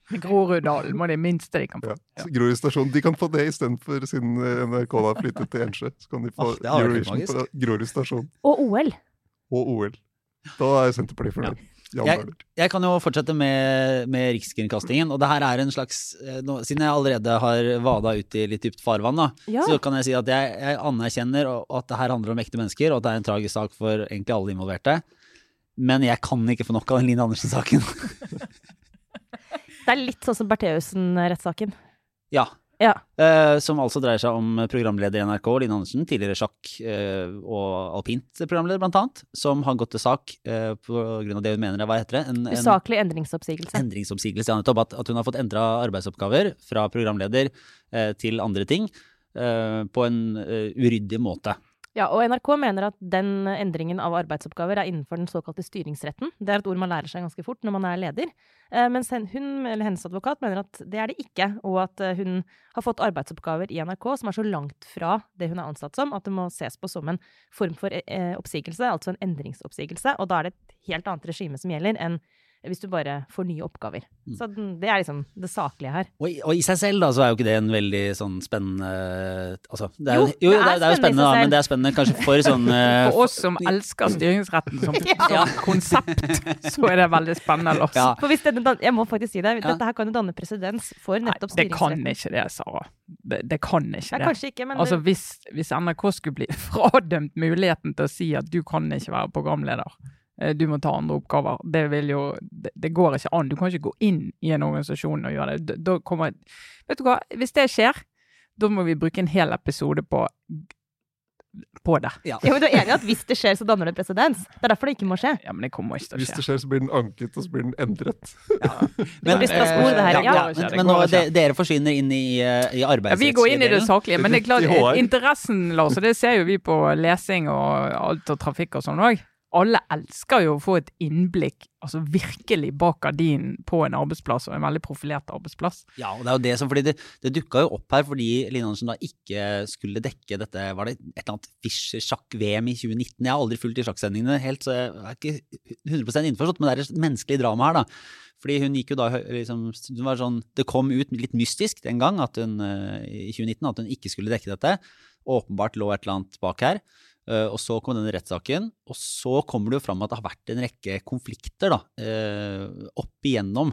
Groruddalen må det minste de kan få. Ja. Grorud stasjon. De kan få det istedenfor, siden eh, NRK har flyttet til Ensjø. Så kan de få helt Eurovision på Grorud stasjon Og OL. og OL. Da er Senterpartiet fornøyd. Ja. Jeg- Jeg kan jo fortsette med, med Rikskringkastingen. Og det her er en slags eh, nå, Siden jeg allerede har vada ut i litt dypt farvann, da, Ja. så kan jeg si at jeg, jeg anerkjenner at det her handler om ekte mennesker, og at det er en tragisk sak for egentlig alle involverte. Men jeg kan ikke få nok av den Line Andersen-saken. Det er litt sånn som Bertheussen-rettssaken. ja. Ja. Eh, som altså dreier seg om programleder i NRK, Line Andersen, tidligere sjakk- eh, og alpint-programleder blant annet, som har gått til sak eh, på grunn av det hun mener er, hva heter det? En, en Usaklig endringsoppsigelse. endringsoppsigelse, ja, nettopp. At, at hun har fått endra arbeidsoppgaver fra programleder eh, til andre ting eh, på en eh, uryddig måte. Ja, og NRK mener at den endringen av arbeidsoppgaver er innenfor den såkalte styringsretten. Det er et ord man lærer seg ganske fort når man er leder. Eh, mens hun, eller hennes advokat, mener at det er det ikke, og at eh, hun har fått arbeidsoppgaver i NRK som er så langt fra det hun er ansatt som, at det må ses på som en form for eh, oppsigelse, altså en endringsoppsigelse. Og da er det et helt annet regime som gjelder enn hvis du bare får nye oppgaver. Mm. Så det er liksom det saklige her. Og, i- og i seg selv da, så er jo ikke det en veldig sånn spennende altså, det er, Jo, jo, det er det er, jo spennende spennende, da, men det er spennende kanskje for sånn eh, For oss som elsker styringsretten som, som konsept, så er det veldig spennende, Lars. Ja. For hvis denne, jeg må faktisk si det, dette her kan jo danne presedens for Nei, nettopp det kan styringsretten. ikke det, Sara. Det, det kan ikke Ja, det. kanskje ikke, men Altså, hvis, hvis NRK skulle bli fradømt muligheten til å si at du kan ikke være programleder, du må ta andre oppgaver, det vil jo Det, det går ikke an. Du kan ikke gå inn i en organisasjon og gjøre det. Da, da kommer Vet du hva, hvis det skjer, da må vi bruke en hel episode på på det. ja. Ja, men du er enig i at hvis det skjer, så danner det presedens? Det er derfor det ikke må skje. Ja, men det kommer ikke til å Hvis det skjer, så blir den anket, og så blir den endret. Men, blir Strasbourg, det her, eh, ja. ja, Det men, men nå, dere forsvinner inn i, eh, i Ja, vi går inn i det saklige, men det er klart, interessen, Lars, og det ser jo vi på lesing og alt og trafikk og sånn òg. Alle elsker jo å få et innblikk, altså virkelig bak gardinen på en arbeidsplass, og en veldig profilert arbeidsplass. Ja, og det er jo det som, fordi det, det dukka jo opp her fordi Line Andersen da ikke skulle dekke dette Var det et eller annet Fischer-sjakk-VM i 2019? Jeg har aldri fulgt de sjakksendingene helt, så jeg er ikke 100% innforstått, men det er et menneskelig drama her, da. Fordi hun gikk jo da liksom hun var sånn, Det kom ut litt mystisk den gang at hun, eh, i 2019 at hun ikke skulle dekke dette. Åpenbart lå et eller annet bak her. Eh, og så kom denne rettssaken, og så kommer det jo fram at det har vært en rekke konflikter da, eh, opp igjennom.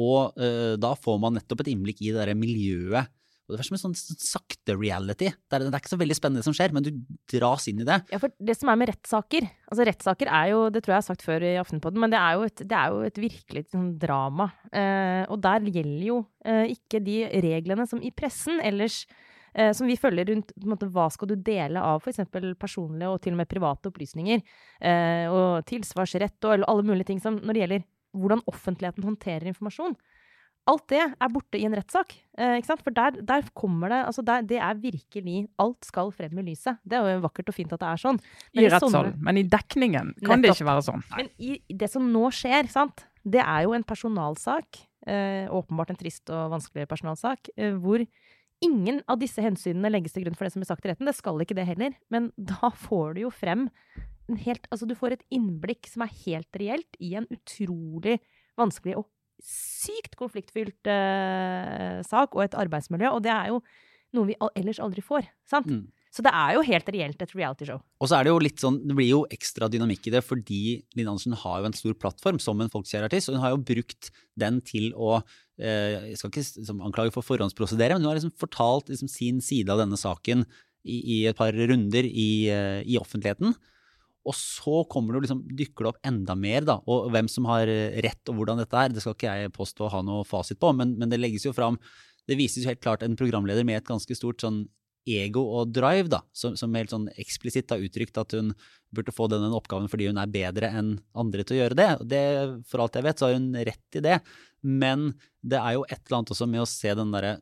Og eh, da får man nettopp et innblikk i det der miljøet. Og det er som en sånn, sånn sakte reality. Det er, det er ikke så veldig spennende som skjer, men du dras inn i det. Ja, for det som er med rettssaker Altså rettssaker er jo, det tror jeg jeg har sagt før i Aftenpodden, men det er jo et, er jo et virkelig sånn drama. Eh, og der gjelder jo eh, ikke de reglene som i pressen ellers eh, som vi følger rundt måte, hva skal du dele av f.eks. personlige og til og med private opplysninger, eh, og tilsvarsrett og alle mulige ting som når det gjelder hvordan offentligheten håndterer informasjon. Alt det er borte i en rettssak. Eh. For der, der kommer det altså der, Det er virkelig Alt skal frem i lyset. Det er jo vakkert og fint at det er sånn. I rettssalen. Men i dekningen kan det ikke være sånn. Men i det som nå skjer, sant, det er jo en personalsak. Eh, åpenbart en trist og vanskelig personalsak. Eh, hvor ingen av disse hensynene legges til grunn for det som er sagt i retten. Det skal ikke det heller. Men da får du jo frem helt Altså, du får et innblikk som er helt reelt i en utrolig vanskelig og sykt konfliktfylt uh, sak og et arbeidsmiljø. Og det er jo noe vi ellers aldri får. sant? Mm. Så det er jo helt reelt et realityshow. Og så er det jo litt sånn, det blir jo ekstra dynamikk i det, fordi Linn Andersen har jo en stor plattform som en folkekjærartist, og hun har jo brukt den til å eh, Jeg skal ikke liksom, anklage for forhåndsprosedere, men hun har liksom fortalt liksom, sin side av denne saken i, i et par runder i, eh, i offentligheten. Og så det liksom, dykker det opp enda mer, da. Og hvem som har rett og hvordan dette er, det skal ikke jeg påstå å ha noe fasit på, men, men det legges jo fram Det vises jo helt klart en programleder med et ganske stort sånn ego og drive, da, som, som helt sånn eksplisitt har uttrykt at hun burde få denne oppgaven fordi hun er bedre enn andre til å gjøre det. det for alt jeg vet, så har hun rett i det. Men det er jo et eller annet også med å se den derre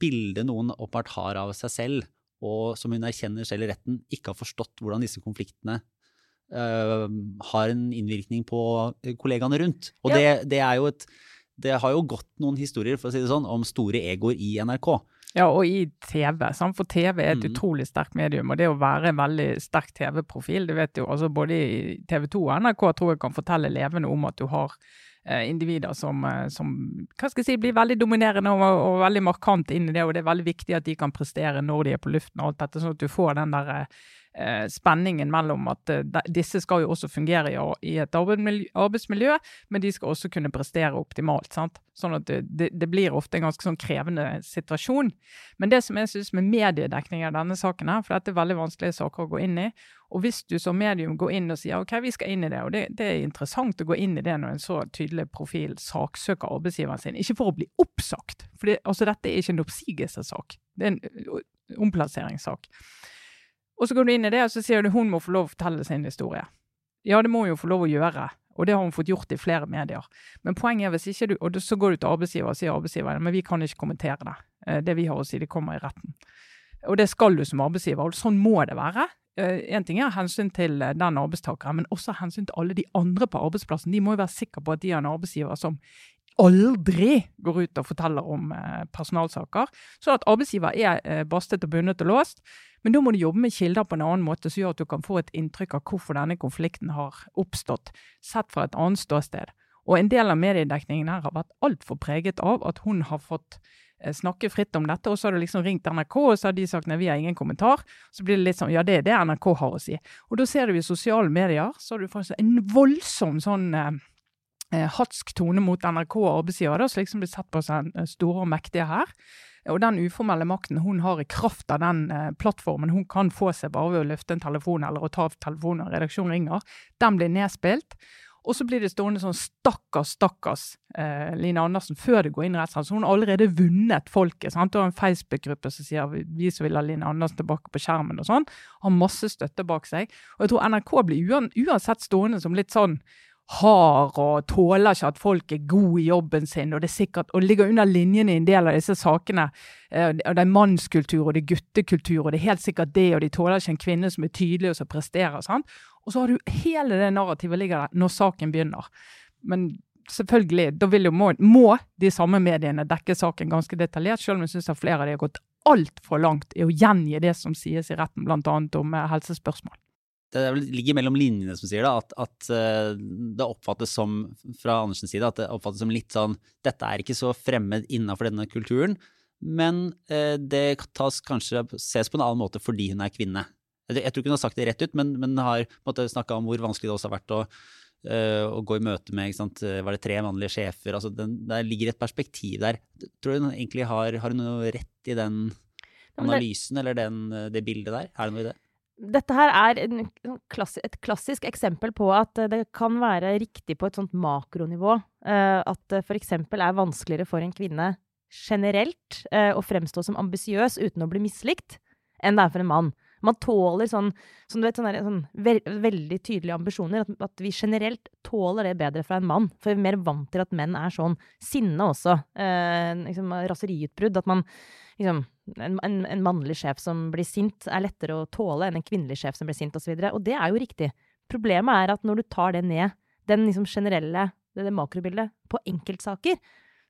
bildet noen åpenbart har av seg selv, og som hun erkjenner selv i retten, ikke har forstått hvordan disse konfliktene øh, har en innvirkning på kollegaene rundt. Og Ja. det, det er jo et Det har jo gått noen historier, for å si det sånn, om store egoer i NRK. Ja, og i TV. Sant? For TV er et Mm. utrolig sterkt medium. Og det å være en veldig sterk TV-profil, det vet jo altså både i TV 2 og NRK tror jeg kan fortelle levende om at du har eh, individer som, eh, som hva skal jeg si, blir veldig dominerende og, og veldig markant inn i det. Og det er veldig viktig at de kan prestere når de er på luften og alt dette, sånn at du får den der eh, spenningen mellom at eh, disse skal jo også fungere i, et arbeidsmiljø, men de skal også kunne prestere optimalt. sant? Sånn at det, det, blir ofte en ganske sånn krevende situasjon. Men det som jeg synes med mediedekning av denne saken her, for dette er veldig vanskelige saker å gå inn i, og hvis du som medium går inn og sier ok, vi skal inn i det, og det, det er interessant å gå inn i det når en så tydelig profil saksøker arbeidsgiveren sin, ikke for å bli oppsagt, for det, altså, dette er ikke en oppsigelsessak, det er en omplasseringssak. Og så går du inn i det, og så sier du hun må få lov å fortelle sin historie. Ja, det må hun jo få lov å gjøre, og det har hun fått gjort i flere medier. Men poenget er hvis ikke du, og så går du til arbeidsgiver og sier arbeidsgiver, men vi kan ikke kommentere det. Eh, Det vi har å si, det kommer i retten. Og det skal du som arbeidsgiver, og sånn må det være. Én ting er hensyn til eh, den arbeidstakeren, men også hensyn til alle de andre på arbeidsplassen. De må jo være sikre på at de har en arbeidsgiver som aldri går ut og forteller om eh, personalsaker. Så at arbeidsgiver er eh, bastet og bundet og låst. Men da må du jobbe med kilder på en annen måte, som gjør at du kan få et inntrykk av hvorfor denne konflikten har oppstått, sett fra et annet ståsted. Og en del av mediedekningen her har vært altfor preget av at hun har fått eh, snakke fritt om dette, og så har du liksom ringt NRK, og så har de sagt nei, vi har ingen kommentar. Så blir det litt sånn ja, det er det NRK har å si. Og da ser du i sosiale medier, så har du faktisk en voldsom sånn eh, eh, hatsk tone mot NRK og arbeidsgiver, da, som liksom blir sett på som eh, store og mektige her. Og den uformelle makten hun har i kraft av den eh, plattformen hun kan få seg bare ved å løfte en telefon eller å ta av telefonen når redaksjonen ringer, den blir nedspilt. Og så blir det stående sånn stakkars, stakkars eh, Line Andersen før det går inn i rettssaken. Så hun har allerede vunnet folket. sant? Du har en Facebook-gruppe som sier vi som vil ha Line Andersen tilbake på skjermen og sånn. Har masse støtte bak seg. Og jeg tror NRK blir uansett stående som litt sånn hard og tåler ikke at folk er gode i jobben sin, og det er sikkert, og ligger under linjene i en del av disse sakene. Eh, og Det er mannskultur og det er guttekultur, og det er helt sikkert det, og de tåler ikke en kvinne som er tydelig og som presterer. sant? Og så har du hele det narrativet ligger der når saken begynner. Men selvfølgelig, da vil jo må, må de samme mediene dekke saken ganske detaljert, selv om jeg syns flere av de har gått altfor langt i å gjengi det som sies i retten, bl.a. om eh, helsespørsmål. Det er vel- ligger mellom linjene som sier det, at, at eh, det oppfattes som, fra Andersens side, at det oppfattes som litt sånn Dette er ikke så fremmed innafor denne kulturen, men eh, det tas kanskje ses på en annen måte fordi hun er kvinne. Jeg, jeg tror ikke hun har sagt det rett ut, men, men har snakka om hvor vanskelig det også har vært å, eh, å gå i møte med sant? Var det tre mannlige sjefer? altså den, Der ligger et perspektiv der. Tror du hun egentlig har, har hun noe rett i den analysen eller den, det bildet der? Er det noe i det? Dette her er en klassi et klassisk eksempel på at eh, det kan være riktig på et sånt makronivå. eh, At det f.eks. er vanskeligere for en kvinne generelt eh, å fremstå som ambisiøs uten å bli mislikt, enn det er for en mann. Man tåler sånn, du vet, sånne, sånne ve veldig tydelige ambisjoner. At, at, vi generelt tåler det bedre fra en mann. For vi er mer vant til at menn er sånn. Sinne også. Eh, liksom, raseriutbrudd. At man liksom en, en, en, mannlig sjef som blir sint, er lettere å tåle enn en kvinnelig sjef som blir sint, osv. Og, så og det er jo riktig. Problemet er at når du tar det ned, den liksom generelle, det, det makrobildet, på enkeltsaker,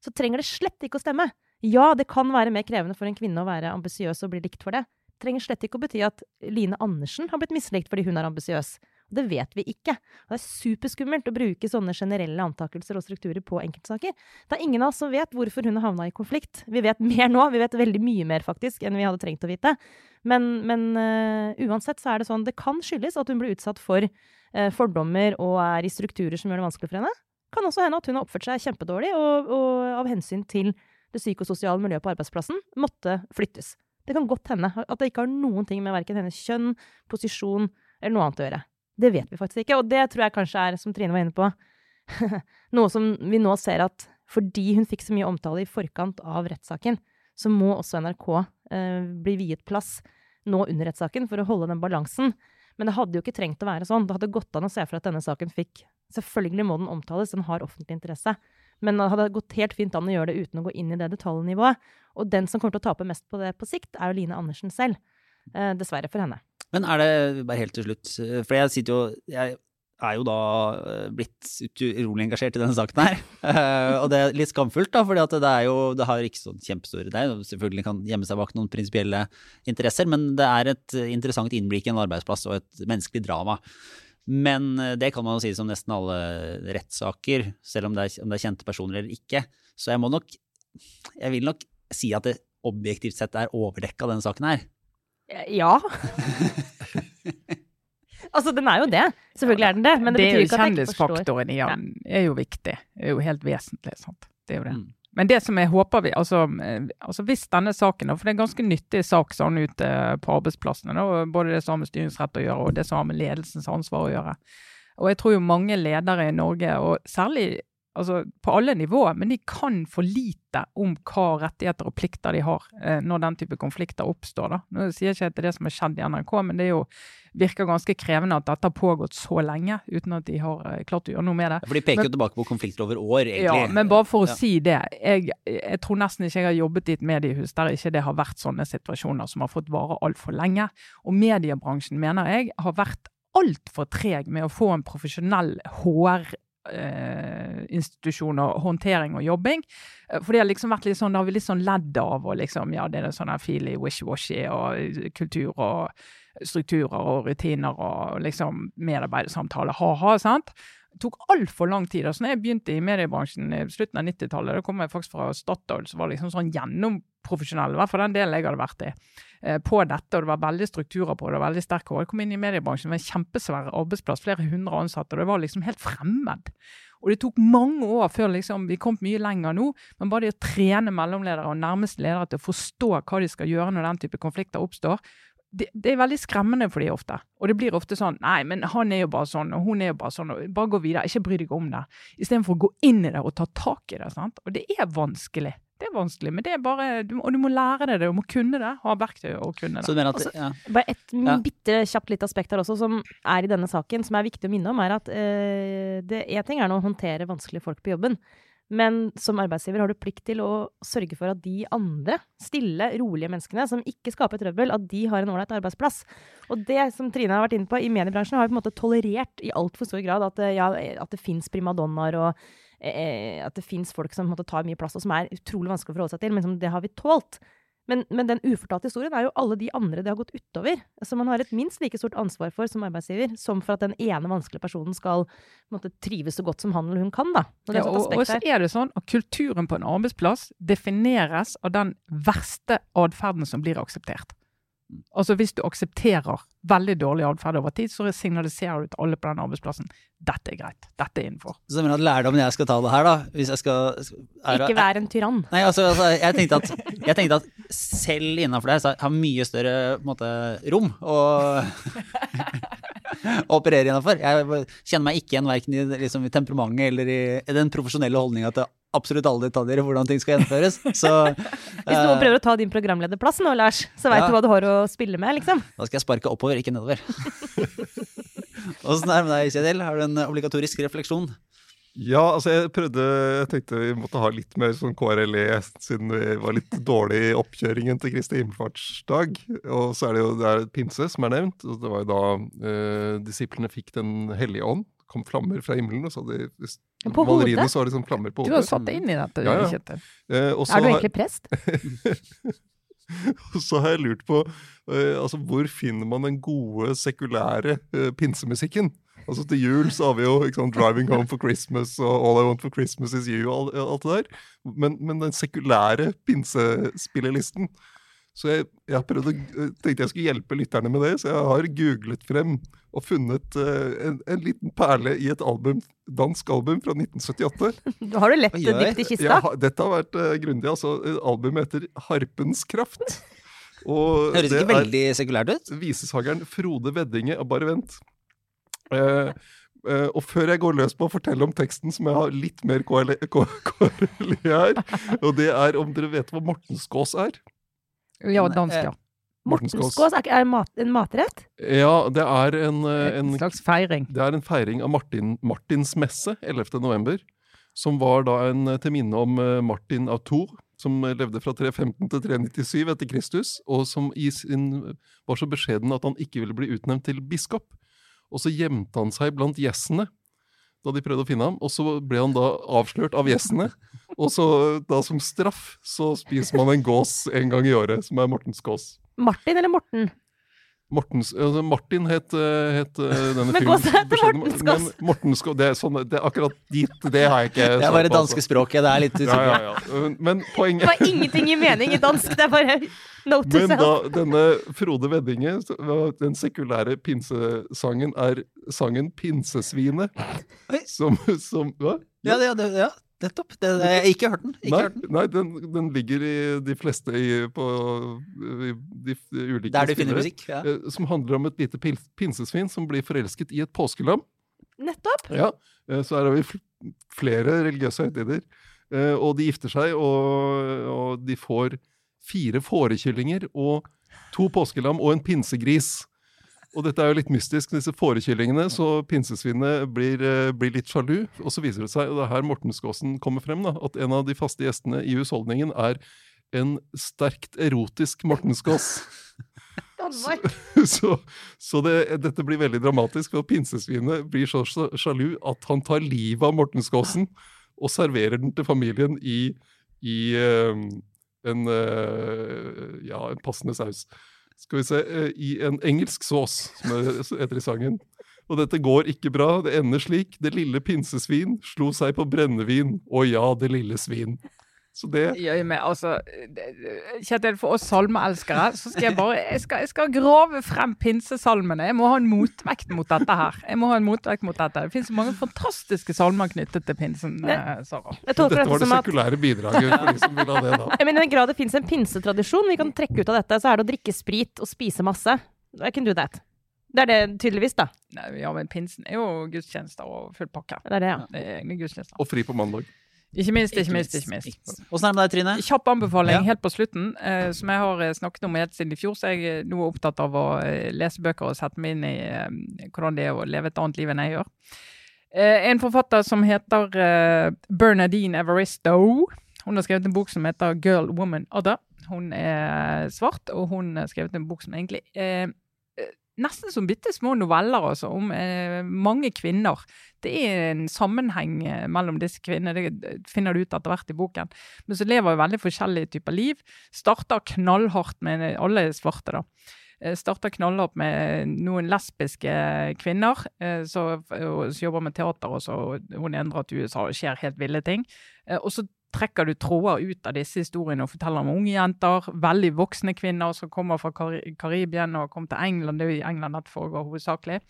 så trenger det slett ikke å stemme. Ja, det kan være mer krevende for en kvinne å være ambisiøs og bli likt for det. Det trenger slett ikke å bety at Line Andersen har blitt mislikt fordi hun er ambisiøs. Det vet vi ikke. Det er superskummelt å bruke sånne generelle antakelser og strukturer på enkeltsaker. Det er ingen av oss som vet hvorfor hun har havna i konflikt. Vi vet mer nå, vi vet veldig mye mer faktisk enn vi hadde trengt å vite. Men, men uh, uansett så er det sånn, det kan skyldes at hun blir utsatt for uh, fordommer og er i strukturer som gjør det vanskelig for henne. Kan også hende at hun har oppført seg kjempedårlig og, og av hensyn til det psykososiale miljøet på arbeidsplassen måtte flyttes. Det kan godt hende at det ikke har noen ting med verken hennes kjønn, posisjon eller noe annet å gjøre. Det vet vi faktisk ikke, og det tror jeg kanskje er, som Trine var inne på, noe som vi nå ser at fordi hun fikk så mye omtale i forkant av rettssaken, så må også NRK eh, bli viet plass nå under rettssaken for å holde den balansen. Men det hadde jo ikke trengt å være sånn. Det hadde gått an å se for at denne saken fikk Selvfølgelig må den omtales, den har offentlig interesse. Men det hadde gått helt fint an å gjøre det uten å gå inn i det detaljnivået. Og den som kommer til å tape mest på det på sikt, er jo Line Andersen selv. Eh, dessverre for henne. Men er det, bare helt til slutt, for jeg sitter jo jeg er jo da eh, blitt utrolig engasjert i denne saken her. Uh, og det er litt skamfullt, da, for det, er jo, det har ikke sånn kjempestore det er, Selvfølgelig kan gjemme seg bak noen prinsipielle interesser, men det er et interessant innblikk i en arbeidsplass og et menneskelig drama. Men eh, det kan man jo si som nesten alle rettssaker, selv om det, er, om det er kjente personer eller ikke. Så jeg må nok Jeg vil nok si at det objektivt sett er overdekka, denne saken her. Ja. altså, den er jo det. Selvfølgelig er den det. Men det, det betyr ikke at jeg ikke forstår. Kjendisfaktoren i den er jo viktig. Det er jo helt vesentlig. Sant? Det er jo det. Mm. Men det som jeg håper vi, altså, eh, altså hvis denne saken, for det er en ganske nyttig sak sånn ute på arbeidsplassene, da, både det som har med styringsrett å gjøre og det som har med ledelsens ansvar å gjøre. Og jeg tror jo mange ledere i Norge, og særlig altså på alle nivåer, men de kan for lite om hva rettigheter og plikter de har eh, når den type konflikter oppstår. Da. Nå sier jeg ikke at det er det som har skjedd i NRK, men det jo, virker ganske krevende at dette har pågått så lenge uten at de har eh, klart å gjøre noe med det. For de peker jo tilbake på konflikter over år, egentlig. Ja, men bare for å ja. si det. Jeg, jeg, tror nesten ikke jeg har jobbet i et mediehus der ikke det har vært sånne situasjoner som har fått vare altfor lenge. Og mediebransjen, mener jeg, har vært altfor treg med å få en profesjonell HR eh, institusjoner, håndtering og jobbing. Eh, for det har liksom vært litt sånn, da har vi litt sånn ledd av og liksom, ja, det er sånn feely wish-washy og kultur og strukturer og rutiner og liksom medarbeidersamtaler, ha-ha, sant. Det tok altfor lang tid. Altså, når jeg begynte i mediebransjen i slutten av 90-tallet, da kom jeg faktisk fra Statoil, som var liksom sånn gjennomprofesjonell, i hvert fall den delen jeg hadde vært i, eh, på dette. Og det var veldig strukturer på det, var veldig sterk Jeg kom inn i mediebransjen med en kjempesvær arbeidsplass, flere hundre ansatte, og det var liksom helt fremmed. Og det tok mange år før liksom, vi kom mye lenger nå. Men bare det å trene mellomledere og nærmeste ledere til å forstå hva de skal gjøre når den type konflikter oppstår, det, det, er veldig skremmende for de ofte. Og det blir ofte sånn Nei, men han er jo bare sånn, og hun er jo bare sånn. og Bare gå videre. Ikke bry deg om det. Istedenfor å gå inn i det og ta tak i det. sant? Og det er vanskelig. Det er vanskelig, men det er bare, du, og du må lære deg det, du må kunne det. Ha verktøy og kunne det. Så du mener at, altså, ja. Bare et ja. bitte kjapt litt aspekt her også, som er i denne saken, som er viktig å minne om, er at øh, det én ting er nå å håndtere vanskelige folk på jobben. Men som arbeidsgiver har du plikt til å sørge for at de andre, stille, rolige menneskene som ikke skaper trøbbel, at de har en ålreit arbeidsplass. Og det som Trine har vært inne på, i mediebransjen har vi på en måte tolerert i altfor stor grad at, eh, ja, at det fins primadonnaer og eh, at det fins folk som måte, tar mye plass, og som er utrolig vanskelig å forholde seg til. Men som det har vi tålt. Men, men, den ufortalte historien er jo alle de andre det har gått utover. Som man har et minst like stort ansvar for som arbeidsgiver, som for at den ene vanskelige personen skal måtte, trives så godt som han eller hun kan. da. Ja, og, og, så er det sånn at kulturen på en arbeidsplass defineres av den verste atferden som blir akseptert. Altså Hvis du aksepterer veldig dårlig atferd over tid, så signaliserer du til alle på den arbeidsplassen dette er greit, dette er innenfor. Så jeg mener at lærdommen jeg skal ta det her, da hvis jeg skal... Er, Ikke være en tyrann. Nei, altså, altså jeg, tenkte at, jeg, tenkte at, selv innenfor det så har jeg mye større måte, rom. Og operere innafor. Jeg kjenner meg ikke igjen verken i, liksom, i temperamentet eller i, i den profesjonelle holdninga til absolutt alle detaljer i hvordan ting skal gjennomføres. Så Hvis noen eh, prøver å ta din programlederplass nå, Lars, så veit Ja. du hva du har å spille med, liksom. da skal jeg sparke oppover, ikke nedover. Åssen er det med deg, Kjetil? Har du en obligatorisk refleksjon? Ja, altså jeg prøvde Jeg tenkte vi måtte ha litt mer sånn KRLE, siden vi var litt dårlig i oppkjøringen til Kristi himmelfartsdag. Og så er det jo det er pinse som er nevnt. og Det var jo da eh, disiplene fikk Den hellige ånd. kom flammer fra himmelen. og så hadde de, På maleriene hodet? så var det sånn flammer på hodet. Du har satt deg inn i dette, Ja, ja. Kjetil. Eh, Er du egentlig prest? Og så har jeg lurt på eh, altså, hvor finner man den gode, sekulære eh, pinsemusikken? Altså Til jul så har vi jo sant, 'Driving Home for Christmas' og 'All I Want for Christmas Is You' og all, alt det der. Men, men den sekulære pinsespillelisten Så jeg, jeg har prøvd å, eh, tenkte jeg skulle hjelpe lytterne med det, så jeg har googlet frem og funnet uh, en, en liten perle i et album, dansk album fra 1978. Da har du lett dypt i kista. Ja, dette har vært uh, grundig. altså Albumet heter 'Harpens kraft'. Og Høres det ikke veldig sekulært ut. er visesangeren Frode Veddinge, Bare vent. Eh, eh, og før jeg går løs på å fortelle om teksten, som jeg har litt mer KRL her, og det er om dere vet hva Mortenskås er? Ja, dansk, ja. Mortenskås er, er mat, en matrett? Ja, det er en, eh, En en slags feiring. Det er en feiring av Martin, Martins messe 11. november, som var da en eh, til minne om eh, Martin av Tour, som eh, levde fra 315 til 397 etter Kristus, og som i sin, var så beskjeden at han ikke ville bli utnevnt til biskop. Og så gjemte han seg blant gjessene da de prøvde å finne ham, og så ble han da avslørt av gjessene. Og så da som straff så spiser man en gås en gang i året, som er Mortens gås. Martin eller Morten? Mortens, altså Martin het, eh, het eh, denne Men beskjeden- Mortensgås. Men Mortenskås det sånn, det er akkurat dit, det har jeg ikke Det er bare det danske altså. språket. Det er litt Ja, usikkert. ja, ja. Men Det var ingenting i mening i dansk, det er bare note to Men da denne Frode Weddinge, den sekulære pinsesangen, er sangen 'Pinsesvinet'. Som, som Hva? Ja, ja, ja nettopp. Det, jeg har ikke hørt den. Ikke Nei, hørt den. nei den, den ligger i de fleste i, på i de, ulike Der du finner musikk. Ja. eh, Som handler om et lite pinsesvin som blir forelsket i et påskelam. Nettopp. Ja, eh, så her har vi flere religiøse høytider. Eh, Og de gifter seg, og, og de får fire fårekyllinger og to påskelam og en pinsegris. Og dette er jo litt mystisk, disse fårekyllingene, så pinsesvinet blir, eh, blir litt sjalu. Og så viser det seg, og det er her Mortensgåsen kommer frem, da, at en av de faste gjestene i husholdningen er en sterkt erotisk Morten Skås. Så, så det, dette blir veldig dramatisk, for pinsesvinet blir så sjalu at han tar livet av Mortensgåsen og serverer den til familien i, i eh, en, uh, ja, en passende saus. Skal vi se, eh, i en engelsk sås, som heter i sangen. Og dette går ikke bra. Det ender slik. Det lille pinsesvin slo seg på brennevin. Å ja, det lille svin. Så det Gjør men altså, Kjetil, for oss salmeelskere, så skal jeg bare jeg skal, jeg skal grave frem pinsesalmene. Jeg må ha en motvekt mot dette her. Jeg må ha en motvekt mot dette. Det finnes mange fantastiske salmer knyttet til pinsen, eh, Sara. Jeg tolker Dette var det som at sekulære bidraget for de som vil ha det, da. Men I den grad det finnes en pinsetradisjon vi kan trekke ut av dette, så er det å drikke sprit og spise masse. I can do that. Det er det tydeligvis, da. Nei, ja, men pinsen er jo gudstjenester og full pakke. Det er det, ja. Det er egne gudstjenester. Og fri på mandag. Ikke minst, ikke minst, ikke minst. Åssen er det med deg, Trine? Kjapp anbefaling Ja. helt på slutten, eh, som jeg har eh, snakket om helt siden i fjor. Så jeg er nå opptatt av å eh, lese bøker og sette meg inn i eh, hvordan det er å leve et annet liv enn jeg gjør. Eh, en forfatter som heter eh, Bernadine Evaristo. Hun har skrevet en bok som heter Girl, Woman, Other. Hun er svart, og hun har skrevet en bok som egentlig er eh, nesten som bitte små noveller, altså, om eh, mange kvinner. Det er en sammenheng eh, mellom disse kvinnene, det finner du ut etter hvert i boken. Men så lever jo veldig forskjellige typer liv. Starter knallhardt med Alle svarte, da. Eh, Starter knallhardt med noen lesbiske kvinner eh, og, som jobber med teater. Og så hun endrer til USA og skjer helt ville ting. Og så trekker du tråder ut av disse historiene og forteller om unge jenter, veldig voksne kvinner som kommer fra Kar Karibien og kom til England. Det er jo i England dette foregår hovedsakelig.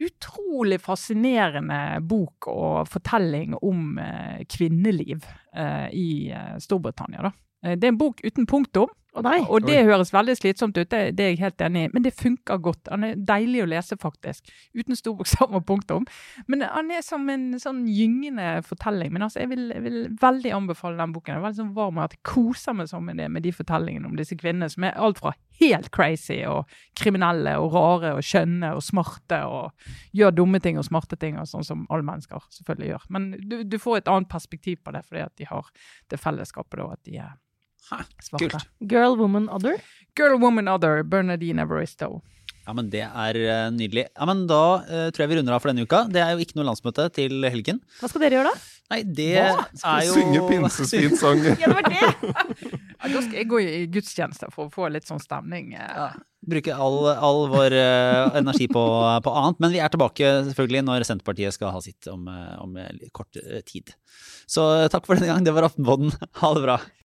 Utrolig fascinerende bok og fortelling om eh, kvinneliv eh, i eh, Storbritannia. Da. Eh, det er en bok uten punktum. Nei. Og det høres veldig slitsomt ut, det, det er jeg helt enig i. Men det funker godt. Han er deilig å lese, faktisk. Uten stor bokstav og punktum. Men han er som en sånn gyngende fortelling. Men altså, jeg vil, jeg vil veldig anbefale den boken. Jeg er veldig sånn varm og at jeg koser meg sånn med, det, med de fortellingene om disse kvinnene som er alt fra helt crazy og kriminelle og rare og skjønne og smarte og gjør dumme ting og smarte ting, og sånn som alle mennesker selvfølgelig gjør. Men du, du får et annet perspektiv på det, fordi at de har det fellesskapet da, at de er svarte. kult. Girl, woman, other. Girl, woman, other, Bernadine Evaristo. Ja, men Det er eh, nydelig. Ja, men Da uh, tror jeg vi runder av for denne uka. Det er jo ikke noe landsmøte til helgen. Hva skal dere gjøre da? Nei, det Hva? er jo Synge pinsesvinsang. Ja, det var det! Ja, da skal jeg gå i gudstjeneste for å få litt sånn stemning. eh. Ja, bruke all, all vår uh, energi på, på annet. Men vi er tilbake selvfølgelig når Senterpartiet skal ha sitt om, om kort tid. Så takk for denne gang. Det var Aftenpodden. Ha det bra.